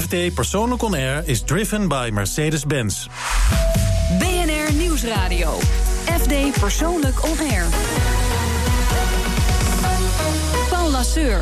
FD Persoonlijk On Air is driven by Mercedes-Benz. BNR Nieuwsradio. FD Persoonlijk On Air. Paul Lasseur.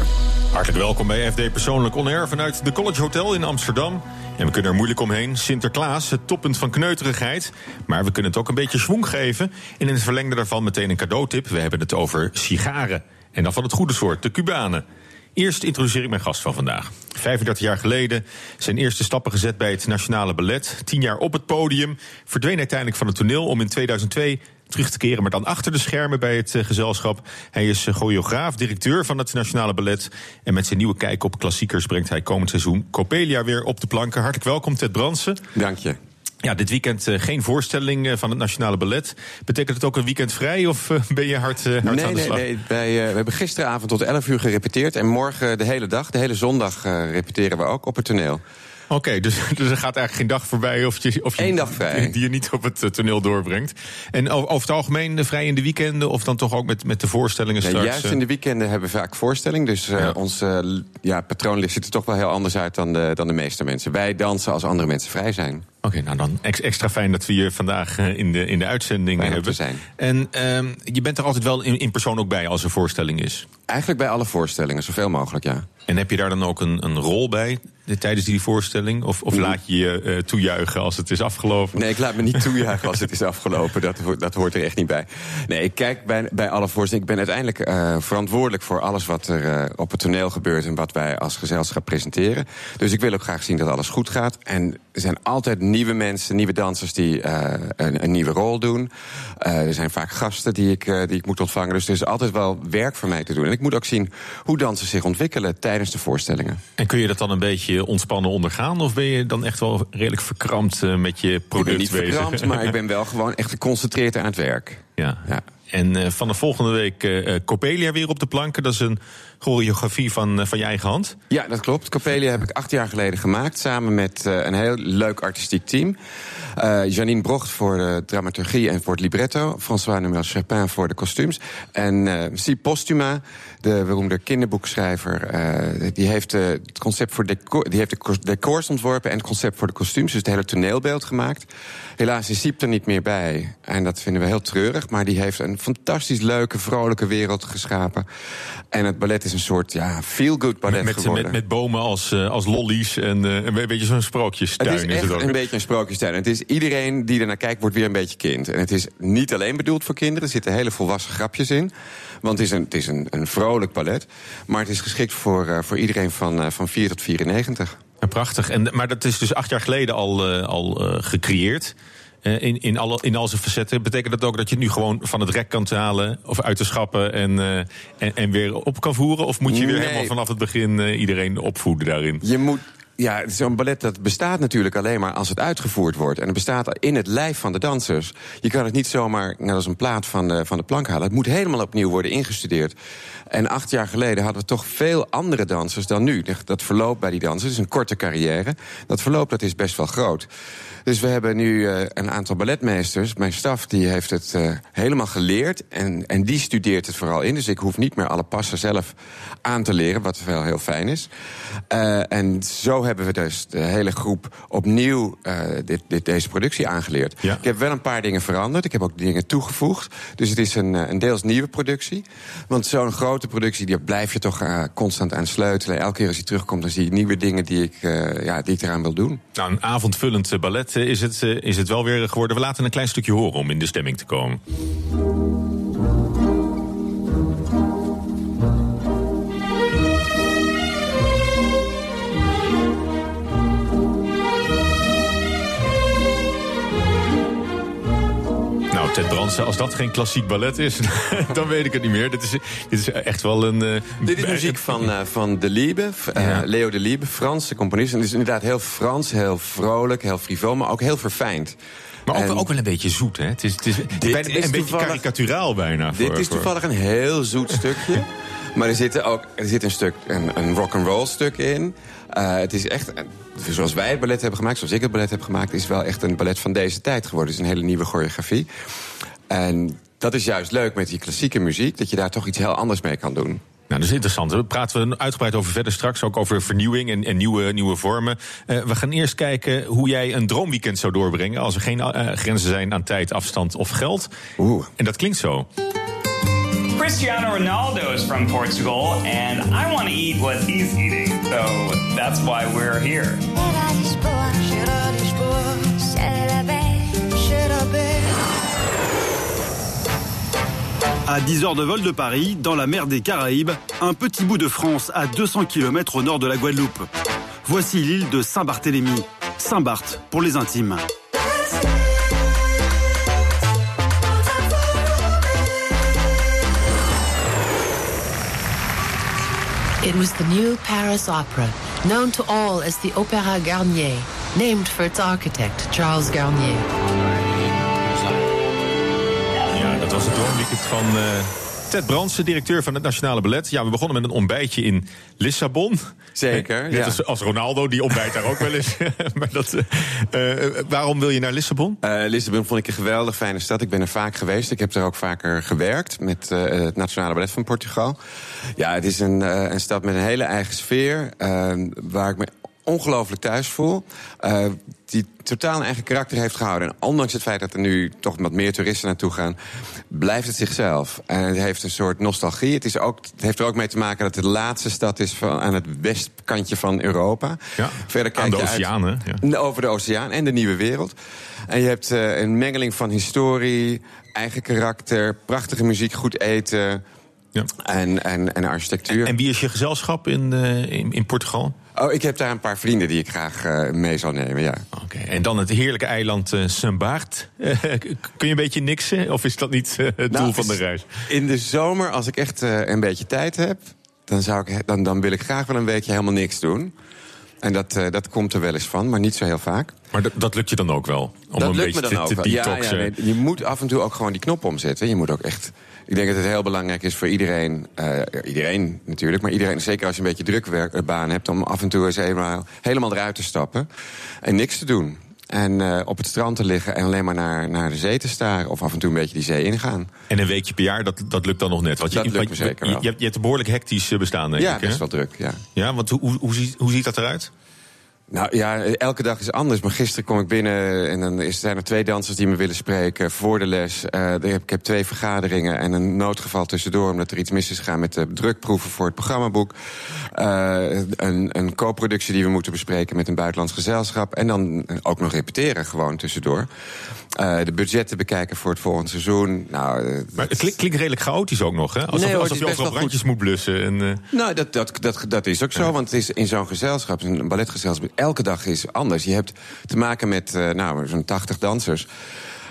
Hartelijk welkom bij FD Persoonlijk On Air vanuit de College Hotel in Amsterdam. En we kunnen er moeilijk omheen. Sinterklaas, het toppunt van kneuterigheid. Maar we kunnen het ook een beetje schwung geven. En in het verlengde daarvan meteen een cadeautip. We hebben het over sigaren. En dan van het goede soort, de Cubanen. Eerst introduceer ik mijn gast van vandaag. 35 jaar geleden zijn eerste stappen gezet bij het Nationale Ballet. Tien jaar op het podium. Verdween uiteindelijk van het toneel om in 2002 terug te keren, maar dan achter de schermen bij het uh, gezelschap. Hij is uh, choreograaf, directeur van het Nationale Ballet. En met zijn nieuwe kijk op klassiekers brengt hij komend seizoen Copelia weer op de planken. Hartelijk welkom, Ted Bransen. Dank je. Ja, dit weekend uh, geen voorstelling van het Nationale Ballet. Betekent het ook een weekend vrij of ben je hard, hard nee, aan de slag? Nee, nee, wij, we hebben gisteravond tot 11 uur gerepeteerd. En morgen de hele dag, de hele zondag repeteren we ook op het toneel. Oké, okay, dus, dus er gaat eigenlijk geen dag voorbij of je, of je Eén dag vrij. die je niet op het toneel doorbrengt. En over het algemeen vrij in de weekenden of dan toch ook met, met de voorstellingen straks? Nee, juist in de weekenden hebben we vaak voorstelling. Dus uh, ja. ons uh, ja, patroon ziet er toch wel heel anders uit dan de, dan de meeste mensen. Wij dansen als andere mensen vrij zijn. Oké, okay, nou dan extra fijn dat we je vandaag in de, in de uitzending Fijn hebben. Zijn. En um, je bent er altijd wel in, in persoon ook bij als er voorstelling is? Eigenlijk bij alle voorstellingen, zoveel mogelijk, ja. En heb je daar dan ook een, een rol bij tijdens die voorstelling? Of, of laat je je uh, toejuichen als het is afgelopen? Nee, ik laat me niet toejuichen als het is afgelopen. Dat, dat hoort er echt niet bij. Nee, ik kijk bij, bij alle voorstellingen. Ik ben uiteindelijk uh, verantwoordelijk voor alles wat er uh, op het toneel gebeurt... en wat wij als gezelschap presenteren. Dus ik wil ook graag zien dat alles goed gaat. En er zijn altijd nieuwe mensen, nieuwe dansers die een, een, nieuwe rol doen. er zijn vaak gasten die ik, die ik moet ontvangen. Dus er is altijd wel werk voor mij te doen. En ik moet ook zien hoe dansers zich ontwikkelen tijdens de voorstellingen. En kun je dat dan een beetje ontspannen ondergaan? Of ben je dan echt wel redelijk verkrampt met je product ik ben niet verkrampt, maar ik ben wel gewoon echt geconcentreerd aan het werk. Ja. ja. En uh, van de volgende week uh, Copelia weer op de planken. Dat is een choreografie van, van je eigen hand. Ja, dat klopt. Copelia heb ik acht jaar geleden gemaakt. Samen met een heel leuk artistiek team. Janine Brocht voor de dramaturgie en voor het libretto. François Noël Chapin voor de kostuums. En uh, Si Postuma, de beroemde kinderboekschrijver... Die heeft het concept voor decor, die heeft de decors ontworpen... en het concept voor de kostuums, dus het hele toneelbeeld gemaakt. Helaas is Siep er niet meer bij. En dat vinden we heel treurig. Maar die heeft een fantastisch leuke, vrolijke wereld geschapen. En het ballet is een soort ja, feel-good ballet met, geworden. Met, met bomen als, uh, als lollies en uh, een beetje zo'n sprookjestuin. Het is echt is het ook. een beetje een sprookjestuin. Het is iedereen die ernaar kijkt, wordt weer een beetje kind. En het is niet alleen bedoeld voor kinderen. Er zitten hele volwassen grapjes in. Want het is een, het is een, een vrolijk ballet. Maar het is geschikt voor, uh, voor iedereen van, uh, van 4 tot 94. Ja, prachtig. En, maar dat is dus acht jaar geleden al, uh, al uh, gecreëerd. Uh, in, in, alle, in al zijn facetten. Betekent dat ook dat je het nu gewoon van het rek kan halen... of uit de schappen en, uh, en, en weer op kan voeren? Of moet je weer Nee. helemaal vanaf het begin uh, iedereen opvoeden daarin? Je moet. Ja, zo'n ballet dat bestaat natuurlijk alleen maar als het uitgevoerd wordt. En het bestaat in het lijf van de dansers. Je kan het niet zomaar net als een plaat van de, van de plank halen. Het moet helemaal opnieuw worden ingestudeerd. En acht jaar geleden hadden we toch veel andere dansers dan nu. Dat verloop bij die dansers, is een korte carrière. Dat verloop dat is best wel groot. Dus we hebben nu uh, een aantal balletmeesters. Mijn staf die heeft het uh, helemaal geleerd. En, en die studeert het vooral in. Dus ik hoef niet meer alle passen zelf aan te leren. Wat wel heel fijn is. En zo hebben we dus de hele groep opnieuw dit, dit, deze productie aangeleerd. Ja. Ik heb wel een paar dingen veranderd. Ik heb ook dingen toegevoegd. Dus het is een, een deels nieuwe productie. Want zo'n grote productie, die blijf je toch constant aan sleutelen. Elke keer als je terugkomt, dan zie je nieuwe dingen die ik, ja, die ik eraan wil doen. Nou, een avondvullend ballet is het, is het wel weer geworden. We laten een klein stukje horen om in de stemming te komen. Nou, Ted als dat geen klassiek ballet is, dan weet ik het niet meer. Dit is, dit is echt wel een... Uh, dit is muziek van, uh, van De Liebe, uh, ja. Leo De Liebe, Franse componist. En het is inderdaad heel Frans, heel vrolijk, heel frivol, maar ook heel verfijnt. Maar ook, en, ook wel een beetje zoet, hè? Het is, het is, bijna, is een beetje karikaturaal bijna. Dit voor, is toevallig een heel zoet stukje. Maar er zit ook er zit een stuk, een, een rock'n'roll stuk in. Uh, het is echt, zoals wij het ballet hebben gemaakt, zoals ik het ballet heb gemaakt, is wel echt een ballet van deze tijd geworden. Het is een hele nieuwe choreografie. En dat is juist leuk met die klassieke muziek, dat je daar toch iets heel anders mee kan doen. Nou, dat is interessant. We praten we uitgebreid over verder straks, ook over vernieuwing en, en nieuwe, nieuwe vormen. Uh, we gaan eerst kijken hoe jij een droomweekend zou doorbrengen als er geen uh, grenzen zijn aan tijd, afstand of geld. Oeh. En dat klinkt zo. Cristiano Ronaldo is from Portugal, and I want to eat what he's eating. So that's why we're here. À 10 heures de vol de Paris, dans la mer des Caraïbes, un petit bout de France à 200 km au nord de la Guadeloupe. Voici l'île de Saint-Barthélemy. Saint-Barth pour les intimes. It was the new Paris Opera, known to all as the Opéra Garnier, named for its architect, Charles Garnier. Ja, dat was het droomweekend van uh, Ted Brandsen, directeur van het Nationale Ballet. Ja, we begonnen met een ontbijtje in Lissabon. Zeker, Net ja. als, als Ronaldo, die ontbijt daar ook wel eens. maar dat, uh, uh, waarom wil je naar Lissabon? Uh, Lissabon vond ik een geweldig fijne stad. Ik ben er vaak geweest. Ik heb er ook vaker gewerkt met het Nationale Ballet van Portugal. Ja, het is een, een stad met een hele eigen sfeer. waar ik me ongelooflijk thuis voel. Uh, die totaal een eigen karakter heeft gehouden. En ondanks het feit dat er nu toch wat meer toeristen naartoe gaan, blijft het zichzelf. En het heeft een soort nostalgie. Het, is ook, het heeft er ook mee te maken dat het de laatste stad is van, aan het westkantje van Europa. Ja, Verder kijk aan de je oceanen. Uit, ja. Over de oceaan en de nieuwe wereld. En je hebt uh, een mengeling van historie, eigen karakter, prachtige muziek, goed eten. Ja. En, en, en architectuur. En, en wie is je gezelschap in, uh, in, in Portugal? Oh, ik heb daar een paar vrienden die ik graag uh, mee zal nemen, ja. Oké, okay. en dan het heerlijke eiland uh. Uh, kun je een beetje niksen, of is dat niet het nou, doel van de reis? In de zomer, als ik echt een beetje tijd heb... Dan, zou ik, dan, dan wil ik graag wel een weekje helemaal niks doen. En dat, dat komt er wel eens van, maar niet zo heel vaak. Maar dat, dat lukt je dan ook wel? Om dat een lukt beetje me dan te, ook te wel. Ja, ja, nee, je moet af en toe ook gewoon die knop omzetten. Je moet ook echt... Ik denk dat het heel belangrijk is voor iedereen, uh, iedereen natuurlijk, maar iedereen, zeker als je een beetje drukbaan hebt, om af en toe eens helemaal, helemaal eruit te stappen en niks te doen. En uh, op het strand te liggen en alleen maar naar, naar de zee te staren. Of af en toe een beetje die zee ingaan. En een weekje per jaar, dat, dat lukt dan nog net? Want dat je, lukt me zeker je, wel. je, hebt, je hebt een behoorlijk hectisch bestaan, denk ja, ik. Ja, best wel druk, ja. Ja, want hoe, hoe, hoe, ziet, hoe ziet dat eruit? Nou ja, elke dag is anders. Maar gisteren kom ik binnen en dan zijn er twee dansers die me willen spreken voor de les. Uh, ik heb twee vergaderingen en een noodgeval tussendoor... omdat er iets mis is gegaan met de drukproeven voor het programmaboek. Uh, een, een co-productie die we moeten bespreken met een buitenlands gezelschap. En dan ook nog repeteren gewoon tussendoor. Uh, de budgetten bekijken voor het volgende seizoen. Nou, maar het klinkt, klinkt redelijk chaotisch ook nog, hè? Alsof, nee, hoor, alsof je overal brandjes moet blussen. En, uh... Nou, dat, dat, dat, dat is ook zo, want het is in zo'n gezelschap, een balletgezelschap... elke dag is anders. Je hebt te maken met nou, zo'n 80 dansers...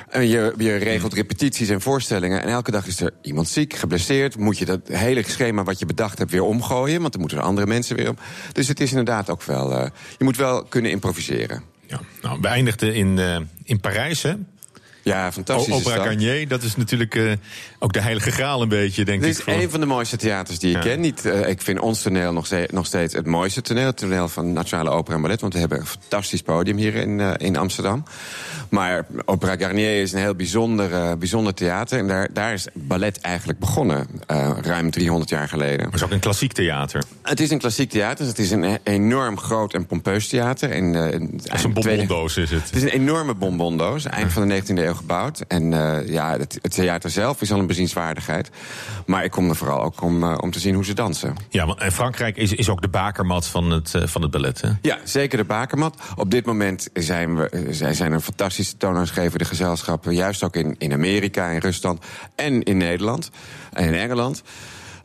En je, je regelt repetities en voorstellingen. En elke dag is er iemand ziek, geblesseerd. Moet je dat hele schema wat je bedacht hebt weer omgooien. Want dan moeten er andere mensen weer op. Dus het is inderdaad ook wel... Uh, je moet wel kunnen improviseren. Ja, nou, we eindigden in, uh, in Parijs, hè? Ja, fantastisch. Opera Garnier, dat is natuurlijk uh, ook de heilige graal een beetje, denk Dit ik. Dit is een van de mooiste theaters die ik ja. ken. Niet, uh, ik vind ons toneel nog steeds, nog steeds het mooiste toneel. Het toneel van Nationale Opera en Ballet. Want we hebben een fantastisch podium hier in, uh, in Amsterdam. Maar Opera Garnier is een heel bijzonder, bijzonder theater. En daar, daar is ballet eigenlijk begonnen. ruim 300 jaar geleden. Maar het is ook een klassiek theater. Het is een klassiek theater. Het is een enorm groot en pompeus theater. En, het is een bonbondoos, is het? Het is een enorme bonbondoos. Eind van de 19e eeuw gebouwd. En uh, ja, het, het, theater zelf is al een bezienswaardigheid. Maar ik kom er vooral ook om, uh, om te zien hoe ze dansen. Ja, want en Frankrijk is, is ook de bakermat van het, uh, van het ballet, hè? Ja, zeker de bakermat. Op dit moment zijn we zij zijn een fantastische toonaangevende gezelschappen. Juist ook in, in Amerika, in Rusland en in Nederland en in Engeland.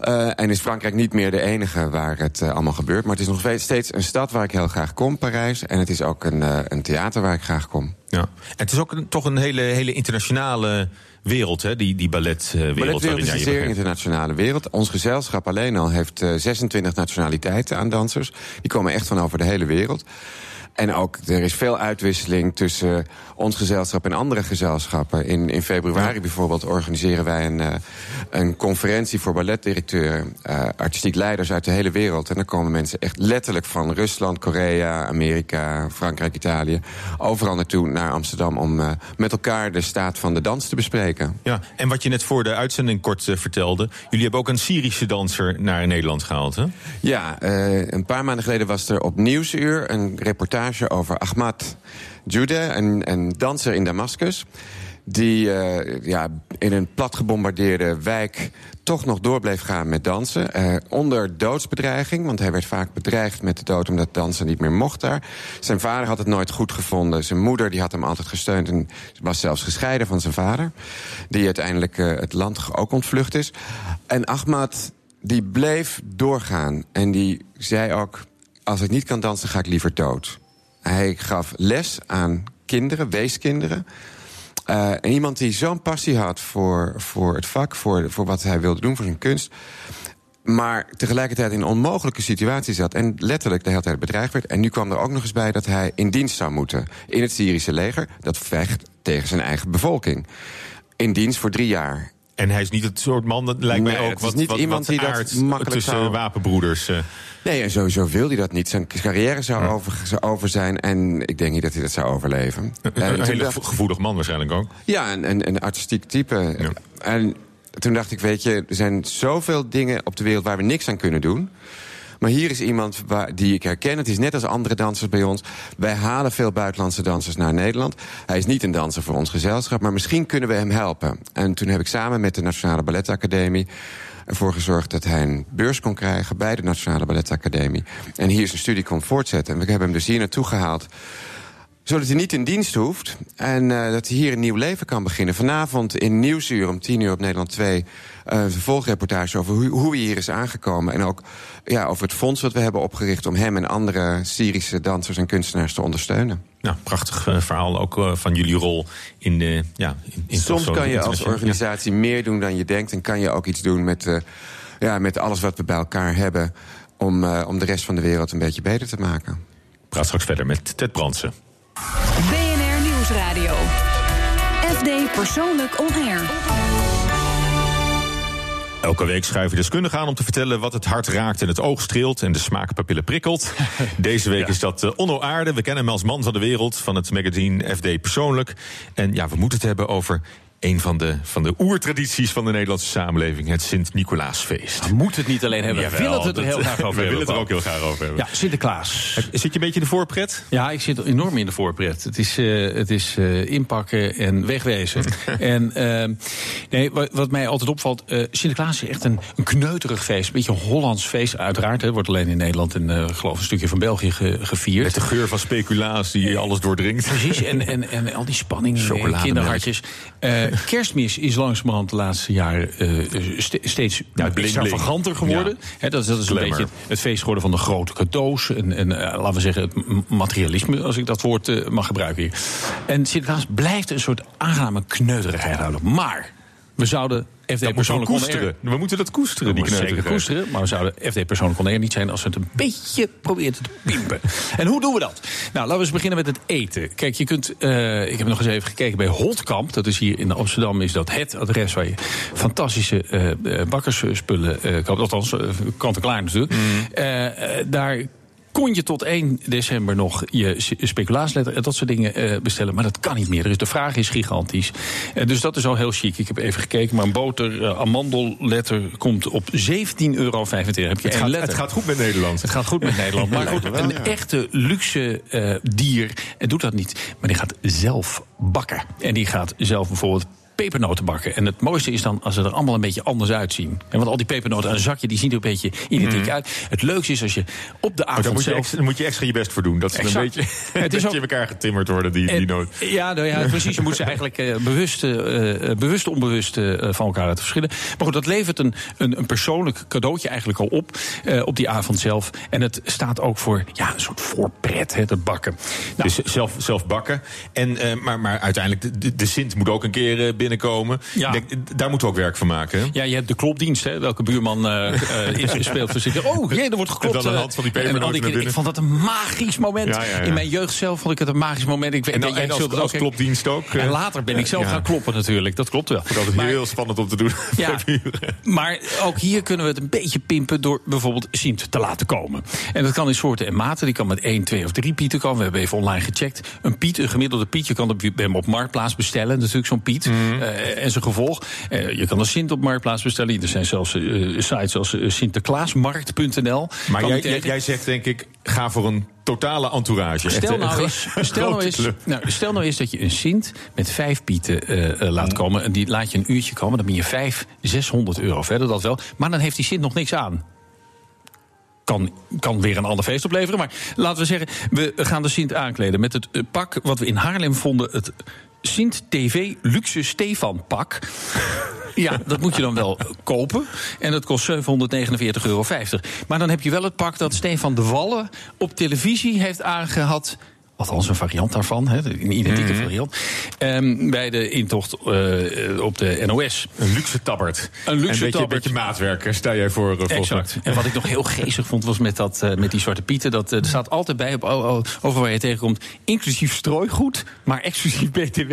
Uh, en is Frankrijk niet meer de enige waar het uh, allemaal gebeurt. Maar het is nog steeds een stad waar ik heel graag kom, Parijs. En het is ook een, uh, een theater waar ik graag kom. Ja. En het is ook een, toch een hele, hele internationale wereld, hè? die, die balletwereld. Balletwereld is een zeer internationale wereld. Ons gezelschap alleen al heeft 26 nationaliteiten aan dansers. Die komen echt van over de hele wereld. En ook, er is veel uitwisseling tussen ons gezelschap en andere gezelschappen. In, in februari bijvoorbeeld organiseren wij een, uh, een conferentie voor balletdirecteuren, uh, artistiek leiders uit de hele wereld. En dan komen mensen echt letterlijk van Rusland, Korea, Amerika, Frankrijk, Italië, overal naartoe naar Amsterdam om uh, met elkaar de staat van de dans te bespreken. Ja, en wat je net voor de uitzending kort vertelde, jullie hebben ook een Syrische danser naar Nederland gehaald, hè? Ja, een paar maanden geleden was er op Nieuwsuur een reportage over Ahmad Jude, een, een danser in Damascus. Die uh, ja, in een plat gebombardeerde wijk toch nog door bleef gaan met dansen. Uh, onder doodsbedreiging, want hij werd vaak bedreigd met de dood... omdat dansen niet meer mocht daar. Zijn vader had het nooit goed gevonden. Zijn moeder die had hem altijd gesteund en was zelfs gescheiden van zijn vader. Die uiteindelijk uh, het land ook ontvlucht is. En Ahmad die bleef doorgaan. En die zei ook, als ik niet kan dansen ga ik liever dood. Hij gaf les aan kinderen, weeskinderen. Uh, en iemand die zo'n passie had voor, voor het vak, voor, voor wat hij wilde doen, voor zijn kunst. Maar tegelijkertijd in een onmogelijke situatie zat. En letterlijk de hele tijd bedreigd werd. En nu kwam er ook nog eens bij dat hij in dienst zou moeten. In het Syrische leger. Dat vecht tegen zijn eigen bevolking. In dienst voor drie jaar. En hij is niet het soort man, dat lijkt nee, mij ook is wat, niet wat, iemand wat die dat makkelijk tussen zou- wapenbroeders. eh. Nee, en sowieso wil hij dat niet. Zijn carrière zou, over, zou over zijn. En ik denk niet dat hij dat zou overleven. een En een hele dacht- gevoelig man waarschijnlijk ook. Ja, een, een, een artistiek type. Ja. En toen dacht ik, weet je, er zijn zoveel dingen op de wereld waar we niks aan kunnen doen. Maar hier is iemand waar, die ik herken. Het is net als andere dansers bij ons. Wij halen veel buitenlandse dansers naar Nederland. Hij is niet een danser voor ons gezelschap, maar misschien kunnen we hem helpen. En toen heb ik samen met de Nationale Balletacademie ervoor gezorgd dat hij een beurs kon krijgen bij de Nationale Balletacademie. En hier zijn studie kon voortzetten. En we hebben hem dus hier naartoe gehaald zodat hij niet in dienst hoeft en uh, dat hij hier een nieuw leven kan beginnen. Vanavond in Nieuwsuur om 10 uur op Nederland 2... Uh, een volgreportage over hoe, hoe hij hier is aangekomen... en ook ja, over het fonds wat we hebben opgericht... om hem en andere Syrische dansers en kunstenaars te ondersteunen. Nou, prachtig eh, verhaal ook eh, van jullie rol in de. Ja, in, in Soms kan je als organisatie meer doen dan je denkt... en kan je ook iets doen met, ja, met alles wat we bij elkaar hebben... Om, om de rest van de wereld een beetje beter te maken. Ik praat straks verder met Ted Brandsen. BNR Nieuwsradio. FD Persoonlijk On Air. Elke week schuiven deskundigen aan om te vertellen wat het hart raakt en het oog streelt en de smaakpapillen prikkelt. Deze week is dat uh, Onno Aarde. We kennen hem als man van de wereld van het magazine FD Persoonlijk. En ja, we moeten het hebben over een van de, van de oertradities van de Nederlandse samenleving, het Sint-Nicolaasfeest. We moeten het niet alleen hebben, we willen het er heel graag over We hebben. willen het er ook heel graag over hebben. Ja, Sinterklaas. Zit je een beetje in de voorpret? Ja, ik zit enorm in de voorpret. Het is, uh, het is uh, inpakken en wegwezen. en uh, nee, wat, mij altijd opvalt, Sinterklaas is echt een, een kneuterig feest. Een beetje een Hollands feest, uiteraard. Het wordt alleen in Nederland en geloof een stukje van België ge, gevierd. Met de geur van speculaas die alles doordringt. Precies, en, en, en al die spanning, Chocolademelk. kinderhartjes. Kerstmis is langzamerhand de laatste jaren uh, st steeds Ja, bling, extravaganter geworden. Ja. He, dat, is- dat is een beetje het feest geworden van de grote cadeaus. En, en uh, laten we zeggen, het materialisme, als ik dat woord uh, mag gebruiken hier. En Sinterklaas blijft een soort aangename kneuterigheid houden. Maar we zouden FD persoonlijk koesteren. We moeten dat koesteren, die zeker koesteren, maar we zouden FD persoonlijk oneer niet zijn als we het een beetje proberen te pimpen. En hoe doen we dat? Nou, laten we eens beginnen met het eten. Kijk, je kunt, uh, ik heb nog eens even gekeken bij Holtkamp. Dat is hier in Amsterdam, is dat het adres waar je fantastische uh, bakkersspullen uh, koopt. Althans, kant-en-klaar natuurlijk. Mm. Daar kon je tot 1 december nog je speculaasletter en dat soort dingen eh, bestellen. Maar dat kan niet meer. Dus de vraag is gigantisch. Eh, dus dat is al heel chic. Ik heb even gekeken. Maar een boter eh, amandelletter komt op 17,25 euro. Heb je Het gaat, letter. het gaat goed met Nederland. Het gaat goed met Nederland. Maar goed, een ja. echte luxe dier en doet dat niet. Maar die gaat zelf bakken. En die gaat zelf bijvoorbeeld pepernoten bakken. En het mooiste is dan als ze er allemaal een beetje anders uitzien. En want al die pepernoten aan een zakje, die zien er een beetje identiek uit. Het leukste is als je op de avond daar moet, je zelf... extra, moet je extra je best voor doen. Dat ze een beetje, Het het is ook- in elkaar getimmerd worden, die, die En- noot. Ja, nou ja, precies. Je moet ze eigenlijk eh, bewust, eh, bewust onbewust van elkaar laten verschillen. Maar goed, dat levert een, een, een persoonlijk cadeautje eigenlijk al op. op die avond zelf. En het staat ook voor ja, een soort voorpret, hè, het bakken. Nou, Dus zelf, zelf bakken. En, maar, maar uiteindelijk, de, de Sint moet ook een keer binnenkomen. Ja. Denk, daar moeten we ook werk van maken. hè? Ja, je hebt de klopdienst, hè, welke buurman eh eh, is speelt voor zich. Oh, jee, er wordt geklopt. En dan eh, hand van die pepernoten ik, vond dat een magisch moment. Ja, ja, ja. In mijn jeugd zelf vond ik het een magisch moment. Ik En, dan, jij en als, als klopdienst ook. En eh, later ben ik zelf gaan kloppen natuurlijk. Dat klopt wel. Dat is heel spannend om te doen. Ja, maar ook hier kunnen we het een beetje pimpen door bijvoorbeeld Sint te laten komen. En dat kan in soorten en maten. Die kan met 1, 2 of 3 pieten komen. We hebben even online gecheckt. Een piet, een gemiddelde piet, je kan hem op Marktplaats bestellen. Natuurlijk zo'n piet. Mhm. Eh, en zijn gevolg. Eh, je kan een Sint op Marktplaats bestellen. Er zijn zelfs eh, sites als Sinterklaasmarkt.nl. Maar jij, zegt denk ik, ga voor een totale entourage. Stel nou, gro- eens, stel, nou eens, nou, stel nou eens dat je een Sint met vijf pieten laat komen. En die laat je een uurtje komen. Dan ben je vijf, 600 euro verder, dat wel. Maar dan heeft die Sint nog niks aan. Kan, kan weer een ander feest opleveren. Maar laten we zeggen, we gaan de Sint aankleden met het pak wat we in Haarlem vonden. Het Sint TV Luxe Stefan pak. Ja, dat moet je dan wel kopen. En dat kost 749,50 euro. Maar dan heb je wel het pak dat Stefan de Wallen op televisie heeft aangehad. Althans, een variant daarvan, hè, een identieke Mhm. variant. Ehm, bij de intocht eh, op de NOS. Een luxe tabbert. Een luxe en een beetje, tabbert. beetje maatwerk, stel jij voor. Exact. En wat ik nog heel geestig vond was met, dat, eh, met die zwarte pieten. Dat, er staat altijd bij op over waar je tegenkomt. Inclusief strooigoed, maar exclusief BTW.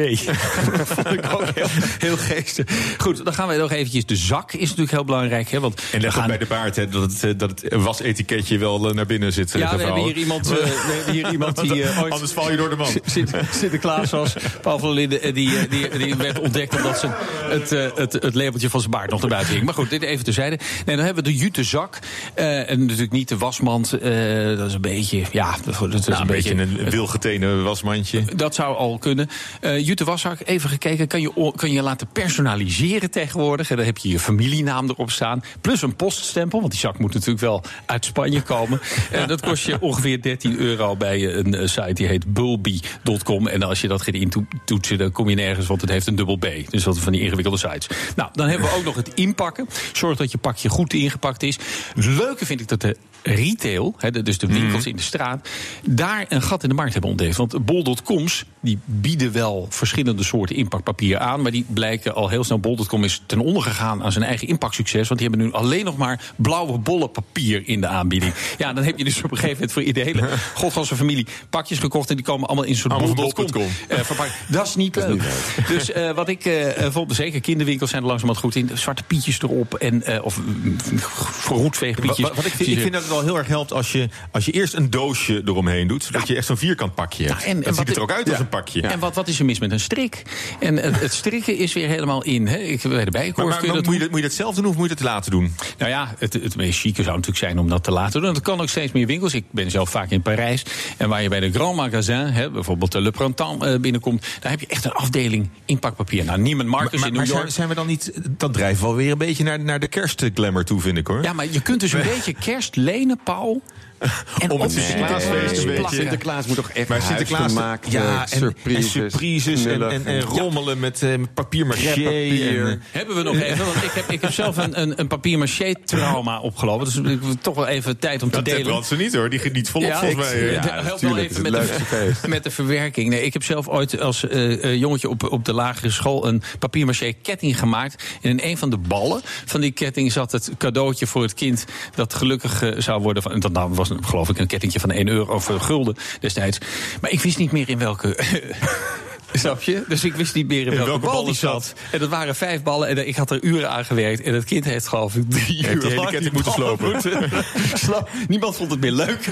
dat vond ik ook heel, heel geestig. Goed, dan gaan we nog eventjes. De zak is natuurlijk heel belangrijk. Hè, want En leg gaan- bij de baard hè, dat het, dat het wasetiketje wel naar binnen zit. Ja, we hebben hier iemand, we hebben hier iemand die ooit Anders val je door de man. Sint- Sinterklaas was. Linden, eh, die, eh, die, die werd ontdekt omdat ze het, eh, het, het labeltje van zijn baard nog naar buiten ging. Maar goed, dit even terzijde. Nee, dan hebben we de jute zak. en natuurlijk niet de wasmand. dat is een beetje, ja, dat, is Nou, een beetje... een wilgetenen wasmandje. Dat zou al kunnen. Eh Jute Waszak, even gekeken. Kan je, kan je laten personaliseren tegenwoordig? En dan heb je je familienaam erop staan. Plus een poststempel, want die zak moet natuurlijk wel uit Spanje komen. En dat kost je ongeveer 13 euro bij een site die heet bulby.com. En als je dat gaat intoetsen, dan kom je nergens, want het heeft een dubbel B. Dus dat van die ingewikkelde sites. Nou, dan hebben we ook nog het inpakken. Zorg dat je pakje goed ingepakt is. Leuke vind ik dat de retail, de- dus de winkels in de straat, daar een gat in de markt hebben ontdekt. Want bol.coms die bieden wel verschillende soorten inpakpapier aan, maar die blijken al heel snel. Bol.com is ten onder gegaan aan zijn eigen inpaksucces, want die hebben nu alleen nog maar blauwe bollen papier in de aanbieding. Ja, dan heb je dus op een gegeven moment voor je hele godganse familie pakjes gekocht en die komen allemaal in zo'n Allemaal bol.com bol.com. eh, verpakt. Dat is niet leuk. Dus eh, wat ik eh, vond, zeker kinderwinkels zijn er langzamerhand goed in. Zwarte pietjes erop en of mm, verroetveegpietjes. Wat, wat ik, vind, ik vind dat wel heel erg helpt als je, als je eerst een doosje eromheen doet. Zodat je echt zo'n vierkant pakje hebt. Ja, en- en dat ziet wat- er ook uit als een pakje. En wat, wat is er mis met een strik? En het, het strikken is weer helemaal in. Hè? Ik, bij de Maar, maar- kun je maar dat moet, je dat, moet je dat zelf doen of moet je dat laten doen? Nou ja, het, het meest chique zou natuurlijk zijn om dat te laten doen. En dat kan ook steeds meer winkels. Ik ben zelf vaak in Parijs. En waar je bij de Grand Magasin, hè, bijvoorbeeld de Le Printemps, eh, binnenkomt... daar heb je echt een afdeling inpakpapier. Nou, Neiman Marcus maar in maar New York... zijn, zijn we dan niet... Dat drijft wel weer een beetje naar, naar de kerstglamour toe, vind ik hoor. Ja, maar je kunt dus een beetje kerst lenen, Paul. En Om het op de Sinterklaasfeest een Sinterklaas beetje- plakken. Sinterklaas moet toch echt Maar Sinterklaas, huisgemaakt, ja, eh, en, en surprises, en, en, rommelen met, eh, met papier-maché. Hebben we nog even? Want ik heb, ik heb zelf een, een, een papier-maché-trauma opgelopen. Dus ik heb toch wel even tijd om te Dat delen. brandt ze niet hoor, die geniet volop Ja, volgens mij. eh. ja, Ja, helpt wel even met de, met de verwerking. Nee, ik heb zelf ooit als eh, eh, jongetje op, op de lagere school een papier-maché ketting gemaakt. En in een van de ballen van die ketting zat het cadeautje voor het kind dat gelukkig eh, zou worden. Van, en dat nou was geloof ik een kettingje van 1 euro of gulden destijds. Maar ik wist niet meer in welke. Snap je? Dus ik wist niet meer in welke, welke bal die zat. zat. En dat waren vijf ballen en ik had er uren aan gewerkt. En het kind heeft geloof ik drie uur hele lang ketting die moeten slopen. moeten Niemand vond het meer leuk.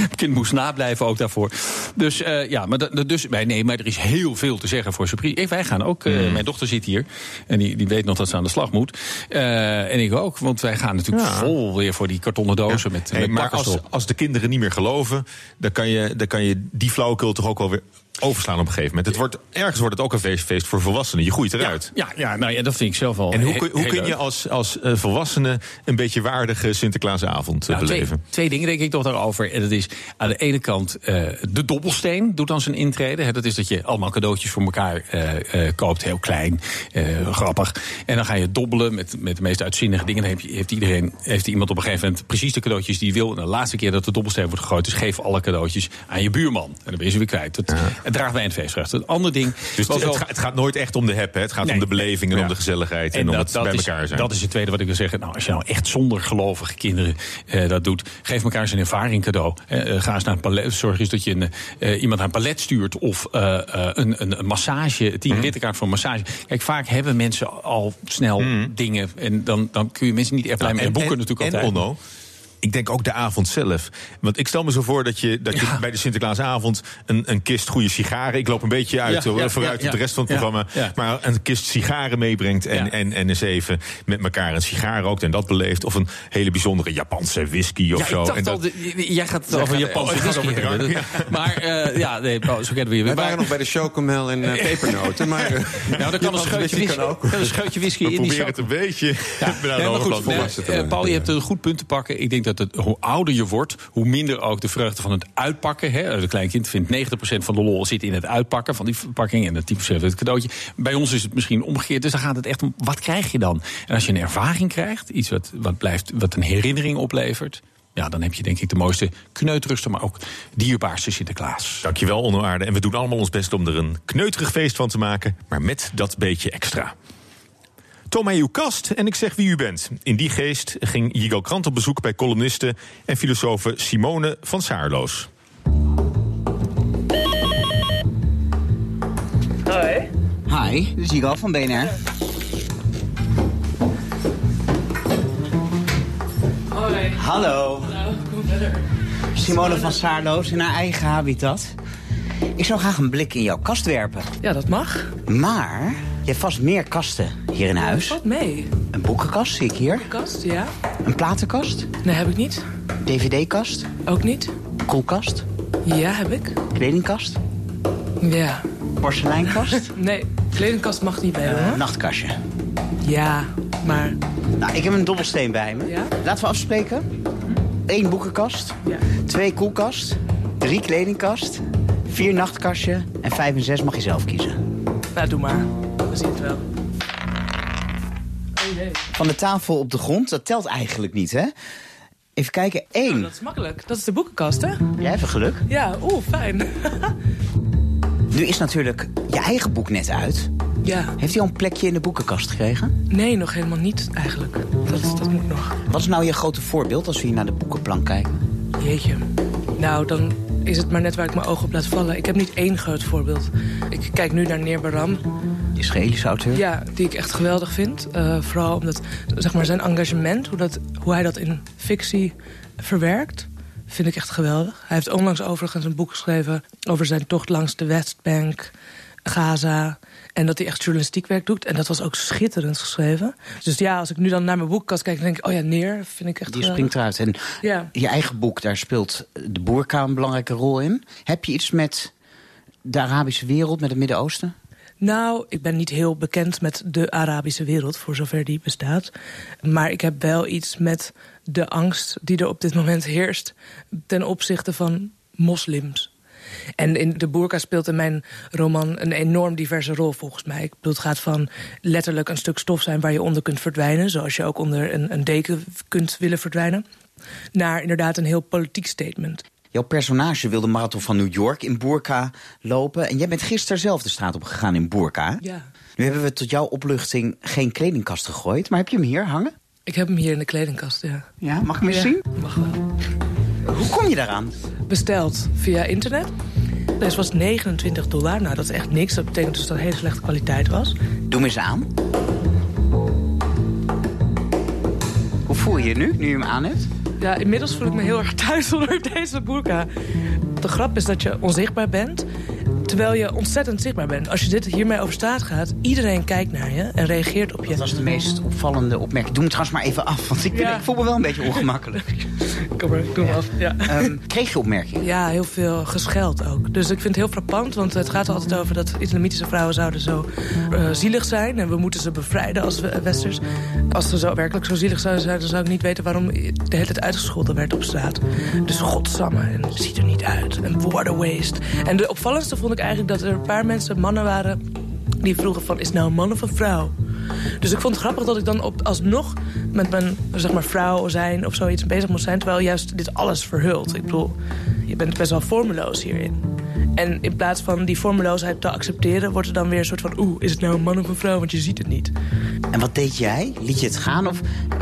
Het kind moest nablijven ook daarvoor. Dus eh, ja, maar, dus, nee, maar er is heel veel te zeggen voor surprise. Eh, Wij gaan ook, eh, Hmm. mijn dochter zit hier. En die, die weet nog dat ze aan de slag moet. En ik ook, want wij gaan natuurlijk Ja. vol weer voor die kartonnen dozen met, Hey, met maar als, als de kinderen niet meer geloven, dan kan je, dan kan je die flauwekul toch ook wel weer overslaan op een gegeven moment. Het wordt, ergens wordt het ook een feest, feest voor volwassenen. Je groeit eruit. Ja, ja, nou ja, dat vind ik zelf wel En hoe, kun- hoe kun je als, als eh, volwassene een beetje waardige Sinterklaasavond eh, Nou, beleven? twee dingen denk ik toch daarover. En dat is aan de ene kant eh, de dobbelsteen doet dan zijn intrede. Hè, dat is dat je allemaal cadeautjes voor elkaar koopt, heel klein, grappig. En dan ga je dobbelen met, met de meest uitzinnige dingen. Dan heeft, iedereen, heeft iemand op een gegeven moment precies de cadeautjes die hij wil. En de laatste keer dat de dobbelsteen wordt gegooid, dus geef alle cadeautjes aan je buurman. En dan ben je ze weer kwijt. Dat, Het draagt bij een feestvreugde. Een ander ding... Dus het, wel- het gaat nooit echt om de heb, hè? Het gaat Nee, om de beleving en ja. om de gezelligheid en, om het bij is, elkaar zijn. Dat is het tweede wat ik wil zeggen. Nou, als je nou echt zonder gelovige kinderen eh, dat doet, geef elkaar eens een ervaring cadeau. Eh, eh, ga eens naar een palet, zorg eens dat je een, eh, iemand naar een palet stuurt of eh, een, een, massage, tien Mhm. rittenkaart voor een massage. Kijk, vaak hebben mensen al snel dingen en dan, dan kun je mensen niet echt blij mee. En boeken natuurlijk Mhm. en altijd. Onno, ik denk ook de avond zelf. Want ik stel me zo voor dat je, dat je Ja. bij de Sinterklaasavond een, een kist goede sigaren. Ik loop een beetje uit Ja, ja, vooruit ja, op de rest van het ja, programma. ja. Maar een kist sigaren meebrengt en, Ja. en, en eens even met elkaar een sigaar rookt en dat beleeft. Of een hele bijzondere Japanse whisky of Ja, zo. ik dacht en dat, al, de- jij gaat het Jij over gaat- Japanse oh, whisky over hebben. drank, Maar eh, ja, nee, oh, zo kennen we je. Maar- waren nog bij de chocomel en eh, pepernoten. Maar, eh, Nou, dan kan een scheutje whisky, kan ook. kan een scheutje whisky we in die proberen zak. het een beetje. Ja, maar goed, eh. Paul, je hebt een goed punt te pakken. Ik denk dat het, hoe ouder je wordt, hoe minder ook de vreugde van het uitpakken. Hè. De kleinkind vindt 90% van de lol zit in het uitpakken van die verpakking en het 10% het cadeautje. Bij ons is het misschien omgekeerd. Dus dan gaat het echt om wat krijg je dan? En als je een ervaring krijgt, iets wat, wat, blijft, wat een herinnering oplevert. Ja, dan heb je denk ik de mooiste kneuterigste, maar ook dierbaarste Sinterklaas. Dankjewel, Onno Aarde. En we doen allemaal ons best om er een kneuterig feest van te maken, maar met dat beetje extra. Toon mij uw kast en ik zeg wie u bent. In die geest ging Jigo Krant op bezoek bij columniste en filosofe Simone van Saarloos. Hoi. Hi, dit is Jigal van BNR. Hoi. Hallo. Hallo, kom verder. Simone van Saarloos in haar eigen habitat. Ik zou graag een blik in jouw kast werpen. Ja, dat mag. Maar je hebt vast meer kasten hier in huis. Wat mee? Een boekenkast zie ik hier. Kast, ja. Een platenkast. Nee, heb ik niet. DVD-kast. Ook niet. Koelkast. Ja, heb ik. Kledingkast. Ja. Porseleinkast. Nee, kledingkast mag niet bij, Eh, hoor. nachtkastje. Ja, maar... Nou, ik heb een dobbelsteen bij me. Ja? Laten we afspreken. Eén boekenkast. Ja. Twee koelkast. Drie kledingkast. Vier nachtkastje. En vijf en zes mag je zelf kiezen. Nou, doe maar. Wel. Oh jee. Van de tafel op de grond, dat telt eigenlijk niet, hè? Even kijken. Eén. Oh, dat is makkelijk. Dat is de boekenkast, hè? Jij hebt een geluk. Ja, oeh, fijn. Nu is natuurlijk je eigen boek net uit. ja. Heeft hij al een plekje in de boekenkast gekregen? Nee, nog helemaal niet, eigenlijk. Dat, dat moet nog. Wat is nou je grote voorbeeld als we hier naar de boekenplank kijken? Jeetje. Nou, dan is het maar net waar ik mijn ogen op laat vallen. Ik heb niet één groot voorbeeld. Ik kijk nu naar Neer Baram. Israëlische auteur. Ja, die ik echt geweldig vind. Eh, vooral omdat zeg maar, zijn engagement, hoe, dat, hoe hij dat in fictie verwerkt... vind ik echt geweldig. Hij heeft onlangs overigens een boek geschreven... over zijn tocht langs de Westbank, Gaza... en dat hij echt journalistiek werk doet. En dat was ook schitterend geschreven. Dus ja, als ik nu dan naar mijn boekkast kijk... dan denk ik, oh ja, Neer vind ik echt Die geweldig. springt eruit. En Ja. je eigen boek, daar speelt de boerka een belangrijke rol in. Heb je iets met de Arabische wereld, met het Midden-Oosten? Nou, ik ben niet heel bekend met de Arabische wereld, voor zover die bestaat. Maar ik heb wel iets met de angst die er op dit moment heerst... ten opzichte van moslims. En in de burka speelt in mijn roman een enorm diverse rol volgens mij. Ik bedoel, het gaat van letterlijk een stuk stof zijn waar je onder kunt verdwijnen... zoals je ook onder een, een deken kunt willen verdwijnen... naar inderdaad een heel politiek statement. Jouw personage wil de marathon van New York in burka lopen. En jij bent gisteren zelf de straat op gegaan in burka. Ja. Nu hebben we tot jouw opluchting geen kledingkast gegooid. Maar heb je hem hier hangen? Ik heb hem hier in de kledingkast, ja. Ja, mag ik hem eens Ja, zien? Mag wel. Hoe kom je daaraan? besteld via internet. Deze was 29 dollar. Nou, dat is echt niks. Dat betekent dus dat het hele slechte kwaliteit was. Doe me eens aan. Hoe voel je je nu, nu je hem aan hebt? Ja, inmiddels voel ik me heel erg thuis onder deze burka. De grap is dat je onzichtbaar bent, terwijl je ontzettend zichtbaar bent. Als je dit hiermee over straat gaat, iedereen kijkt naar je en reageert op je. Dat was de meest opvallende opmerking. Doe hem trouwens maar even af, want ik, vind- Ja. ik voel me wel een beetje ongemakkelijk. Kom maar, doe hem af. Ja. Ehm, kreeg je opmerkingen? Ja, heel veel gescheld ook. Dus ik vind het heel frappant, want het gaat er altijd over... dat islamitische vrouwen zouden zo eh, zielig zijn... en we moeten ze bevrijden als we- westers. Als ze zo werkelijk zo zielig zouden zijn... dan zou ik niet weten waarom de hele tijd uitgescholden werd op straat. Dus godsamme, en het ziet er niet uit. En water waste. En de opvallendste vond ik eigenlijk dat er een paar mensen, mannen waren... die vroegen van, is het nou een man of een vrouw? Dus ik vond het grappig dat ik dan op, alsnog met mijn zeg maar, vrouw zijn of zoiets bezig moest zijn... terwijl juist dit alles verhult. Ik bedoel, je bent best wel vormeloos hierin. En in plaats van die vormeloosheid te accepteren... wordt er dan weer een soort van... oeh, is het nou een man of een vrouw? Want je ziet het niet. En wat deed jij? Liet je het gaan? Of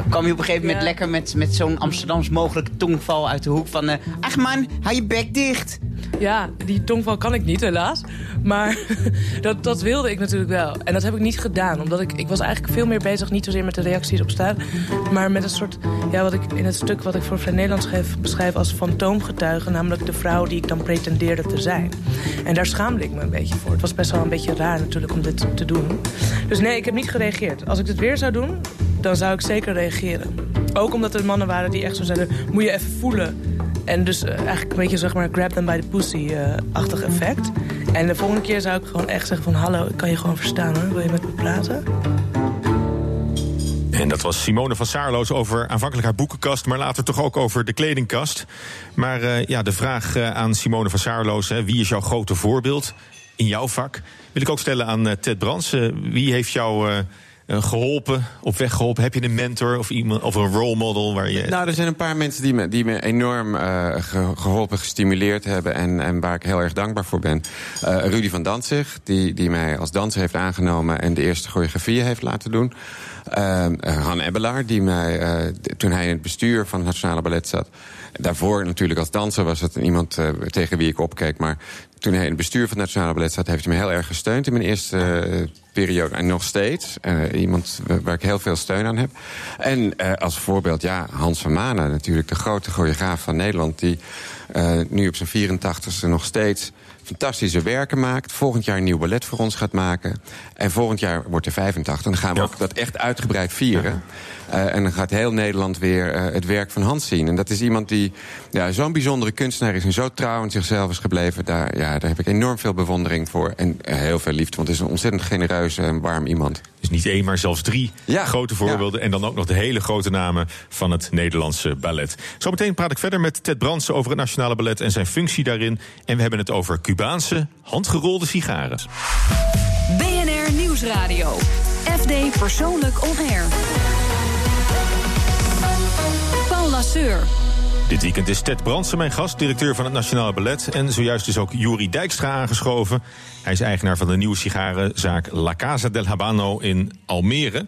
kwam je op een gegeven moment Ja. lekker met, met zo'n Amsterdams mogelijke tongval uit de hoek van... eh, ach man, hou je bek dicht. Ja, die tongval kan ik niet, helaas. Maar dat, dat wilde ik natuurlijk wel. En dat heb ik niet gedaan. Omdat ik, ik was eigenlijk veel meer bezig... niet zozeer met de reacties op staan... maar met een soort... ja, wat ik in het stuk wat ik voor Vrij Nederland schreef... beschrijf als fantoomgetuige. Namelijk de vrouw die ik dan pretendeerde te zijn. En daar schaamde ik me een beetje voor. Het was best wel een beetje raar natuurlijk om dit te doen. Dus nee, ik heb niet gereageerd. Als ik dit weer zou doen, dan zou ik zeker reageren. Ook omdat er mannen waren die echt zo zeiden... moet je even voelen... En dus eh, eigenlijk een beetje zeg maar grab them by the pussy-achtig effect. En de volgende keer zou ik gewoon echt zeggen van... hallo, ik kan je gewoon verstaan hoor, wil je met me praten? En dat was Simone van Saarloos over aanvankelijk haar boekenkast... maar later toch ook over de kledingkast. Maar eh, ja, de vraag eh, aan Simone van Saarloos... Hè, wie is jouw grote voorbeeld in jouw vak... wil ik ook stellen aan Ted Brands. Wie heeft jou geholpen, op weg geholpen? Heb je een mentor of, iemand, of een role model waar je... Nou, er zijn een paar mensen die me, die me enorm eh, ge- geholpen, gestimuleerd hebben... En, en waar ik heel erg dankbaar voor ben. Eh, Rudy van Danzig, die, die mij als danser heeft aangenomen... en de eerste choreografieën heeft laten doen. Eh, eh, Han Ebbelaar, die mij, eh, toen hij in het bestuur van het Nationale Ballet zat... daarvoor natuurlijk als danser was het iemand eh, tegen wie ik opkeek... maar toen hij in het bestuur van het Nationale Ballet zat... heeft hij me heel erg gesteund in mijn eerste eh, periode. En nog steeds. Eh, iemand wa- waar ik heel veel steun aan heb. En eh, als voorbeeld, ja, Hans van Manen natuurlijk. De grote choreograaf van Nederland. Die nu op zijn 84ste nog steeds fantastische werken maakt. Volgend jaar een nieuw ballet voor ons gaat maken. En volgend jaar wordt er 85. En dan gaan we ook dat echt uitgebreid vieren. Eh, en dan gaat heel Nederland weer eh, het werk van Hans zien. En dat is iemand die ja, zo'n bijzondere kunstenaar is... en zo trouw aan zichzelf is gebleven. Daar, ja, daar heb ik enorm veel bewondering voor. En eh, heel veel liefde, want het is een ontzettend genereuze en warm iemand. Dus niet één, maar zelfs drie grote voorbeelden. En dan ook nog de hele grote namen van het Nederlandse ballet. Zometeen praat ik verder met Ted Brandsen over het Nationale Ballet en zijn functie daarin. En we hebben het over Cubaanse handgerolde sigaren. BNR Nieuwsradio. FD Persoonlijk On Air. Paul Lasseur. Dit weekend is Ted Brandsen mijn gast, directeur van het Nationale Ballet. En zojuist is ook Juri Dijkstra aangeschoven. Hij is eigenaar van de nieuwe sigarenzaak La Casa del Habano in Almere.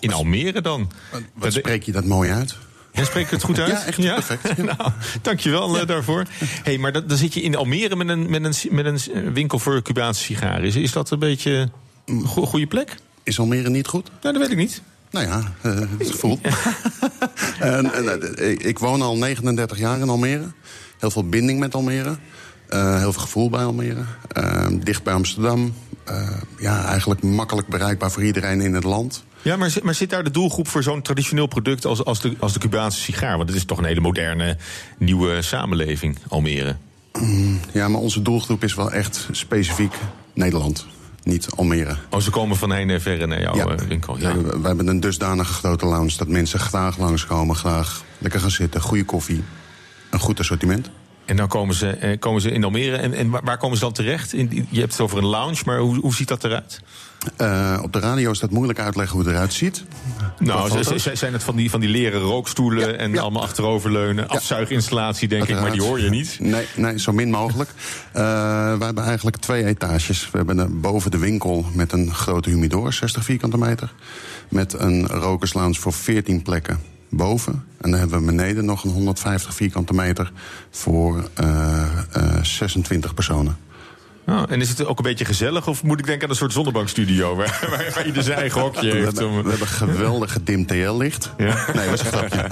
In Almere dan? Wat spreek je dat mooi uit? Ja, spreek ik het goed uit? Ja, echt perfect. nou, dankjewel eh, daarvoor. Hey, maar dat, dan zit je in Almere met een, met een, met een winkel voor Cubaanse sigaren. Is, is dat een beetje een go- goede plek? Is Almere niet goed? Nou, dat weet ik niet. Nou ja, eh, het gevoel. En, en, eh, ik- woon al 39 jaar in Almere. Heel veel binding met Almere. Eh, heel veel gevoel bij Almere. Eh, dicht bij Amsterdam. Ja, eigenlijk makkelijk bereikbaar voor iedereen in het land. Ja, maar, zit- maar zit daar de doelgroep voor zo'n traditioneel product als, als, de, als de Cubaanse sigaar? Want het is toch een hele moderne, nieuwe samenleving, Almere. Mm, Ja, maar onze doelgroep is wel echt specifiek Nederland. Niet Almere. Oh, ze komen van heen en verre naar jouw eh, winkel. Ja. Ja, we, we hebben een dusdanige grote lounge dat mensen graag langskomen. Graag lekker gaan zitten, goede koffie, een goed assortiment. En dan komen ze, eh, komen ze in Almere. En, en waar, komen ze dan terecht? In, je hebt het over een lounge, maar hoe, hoe ziet dat eruit? Eh, op de radio is dat moeilijk uitleggen hoe het eruit ziet. Nou, zijn het van die, van die leren rookstoelen en allemaal achteroverleunen? Afzuiginstallatie, denk ik, maar die hoor je niet. Nee, nee zo min mogelijk. Eh, we hebben eigenlijk twee etages. We hebben een, boven de winkel met een grote humidor, 60 vierkante meter. Met een rokerslounge voor 14 plekken boven. En dan hebben we beneden nog een 150 vierkante meter voor eh, eh, 26 personen. Oh, en is het ook een beetje gezellig? Of moet ik denken aan een soort zonnebankstudio... waar, waar, waar ieder zijn eigen hokje We heeft? hebben, we hebben geweldig gedimd TL-licht. Ja? Nee, dat is een grapje.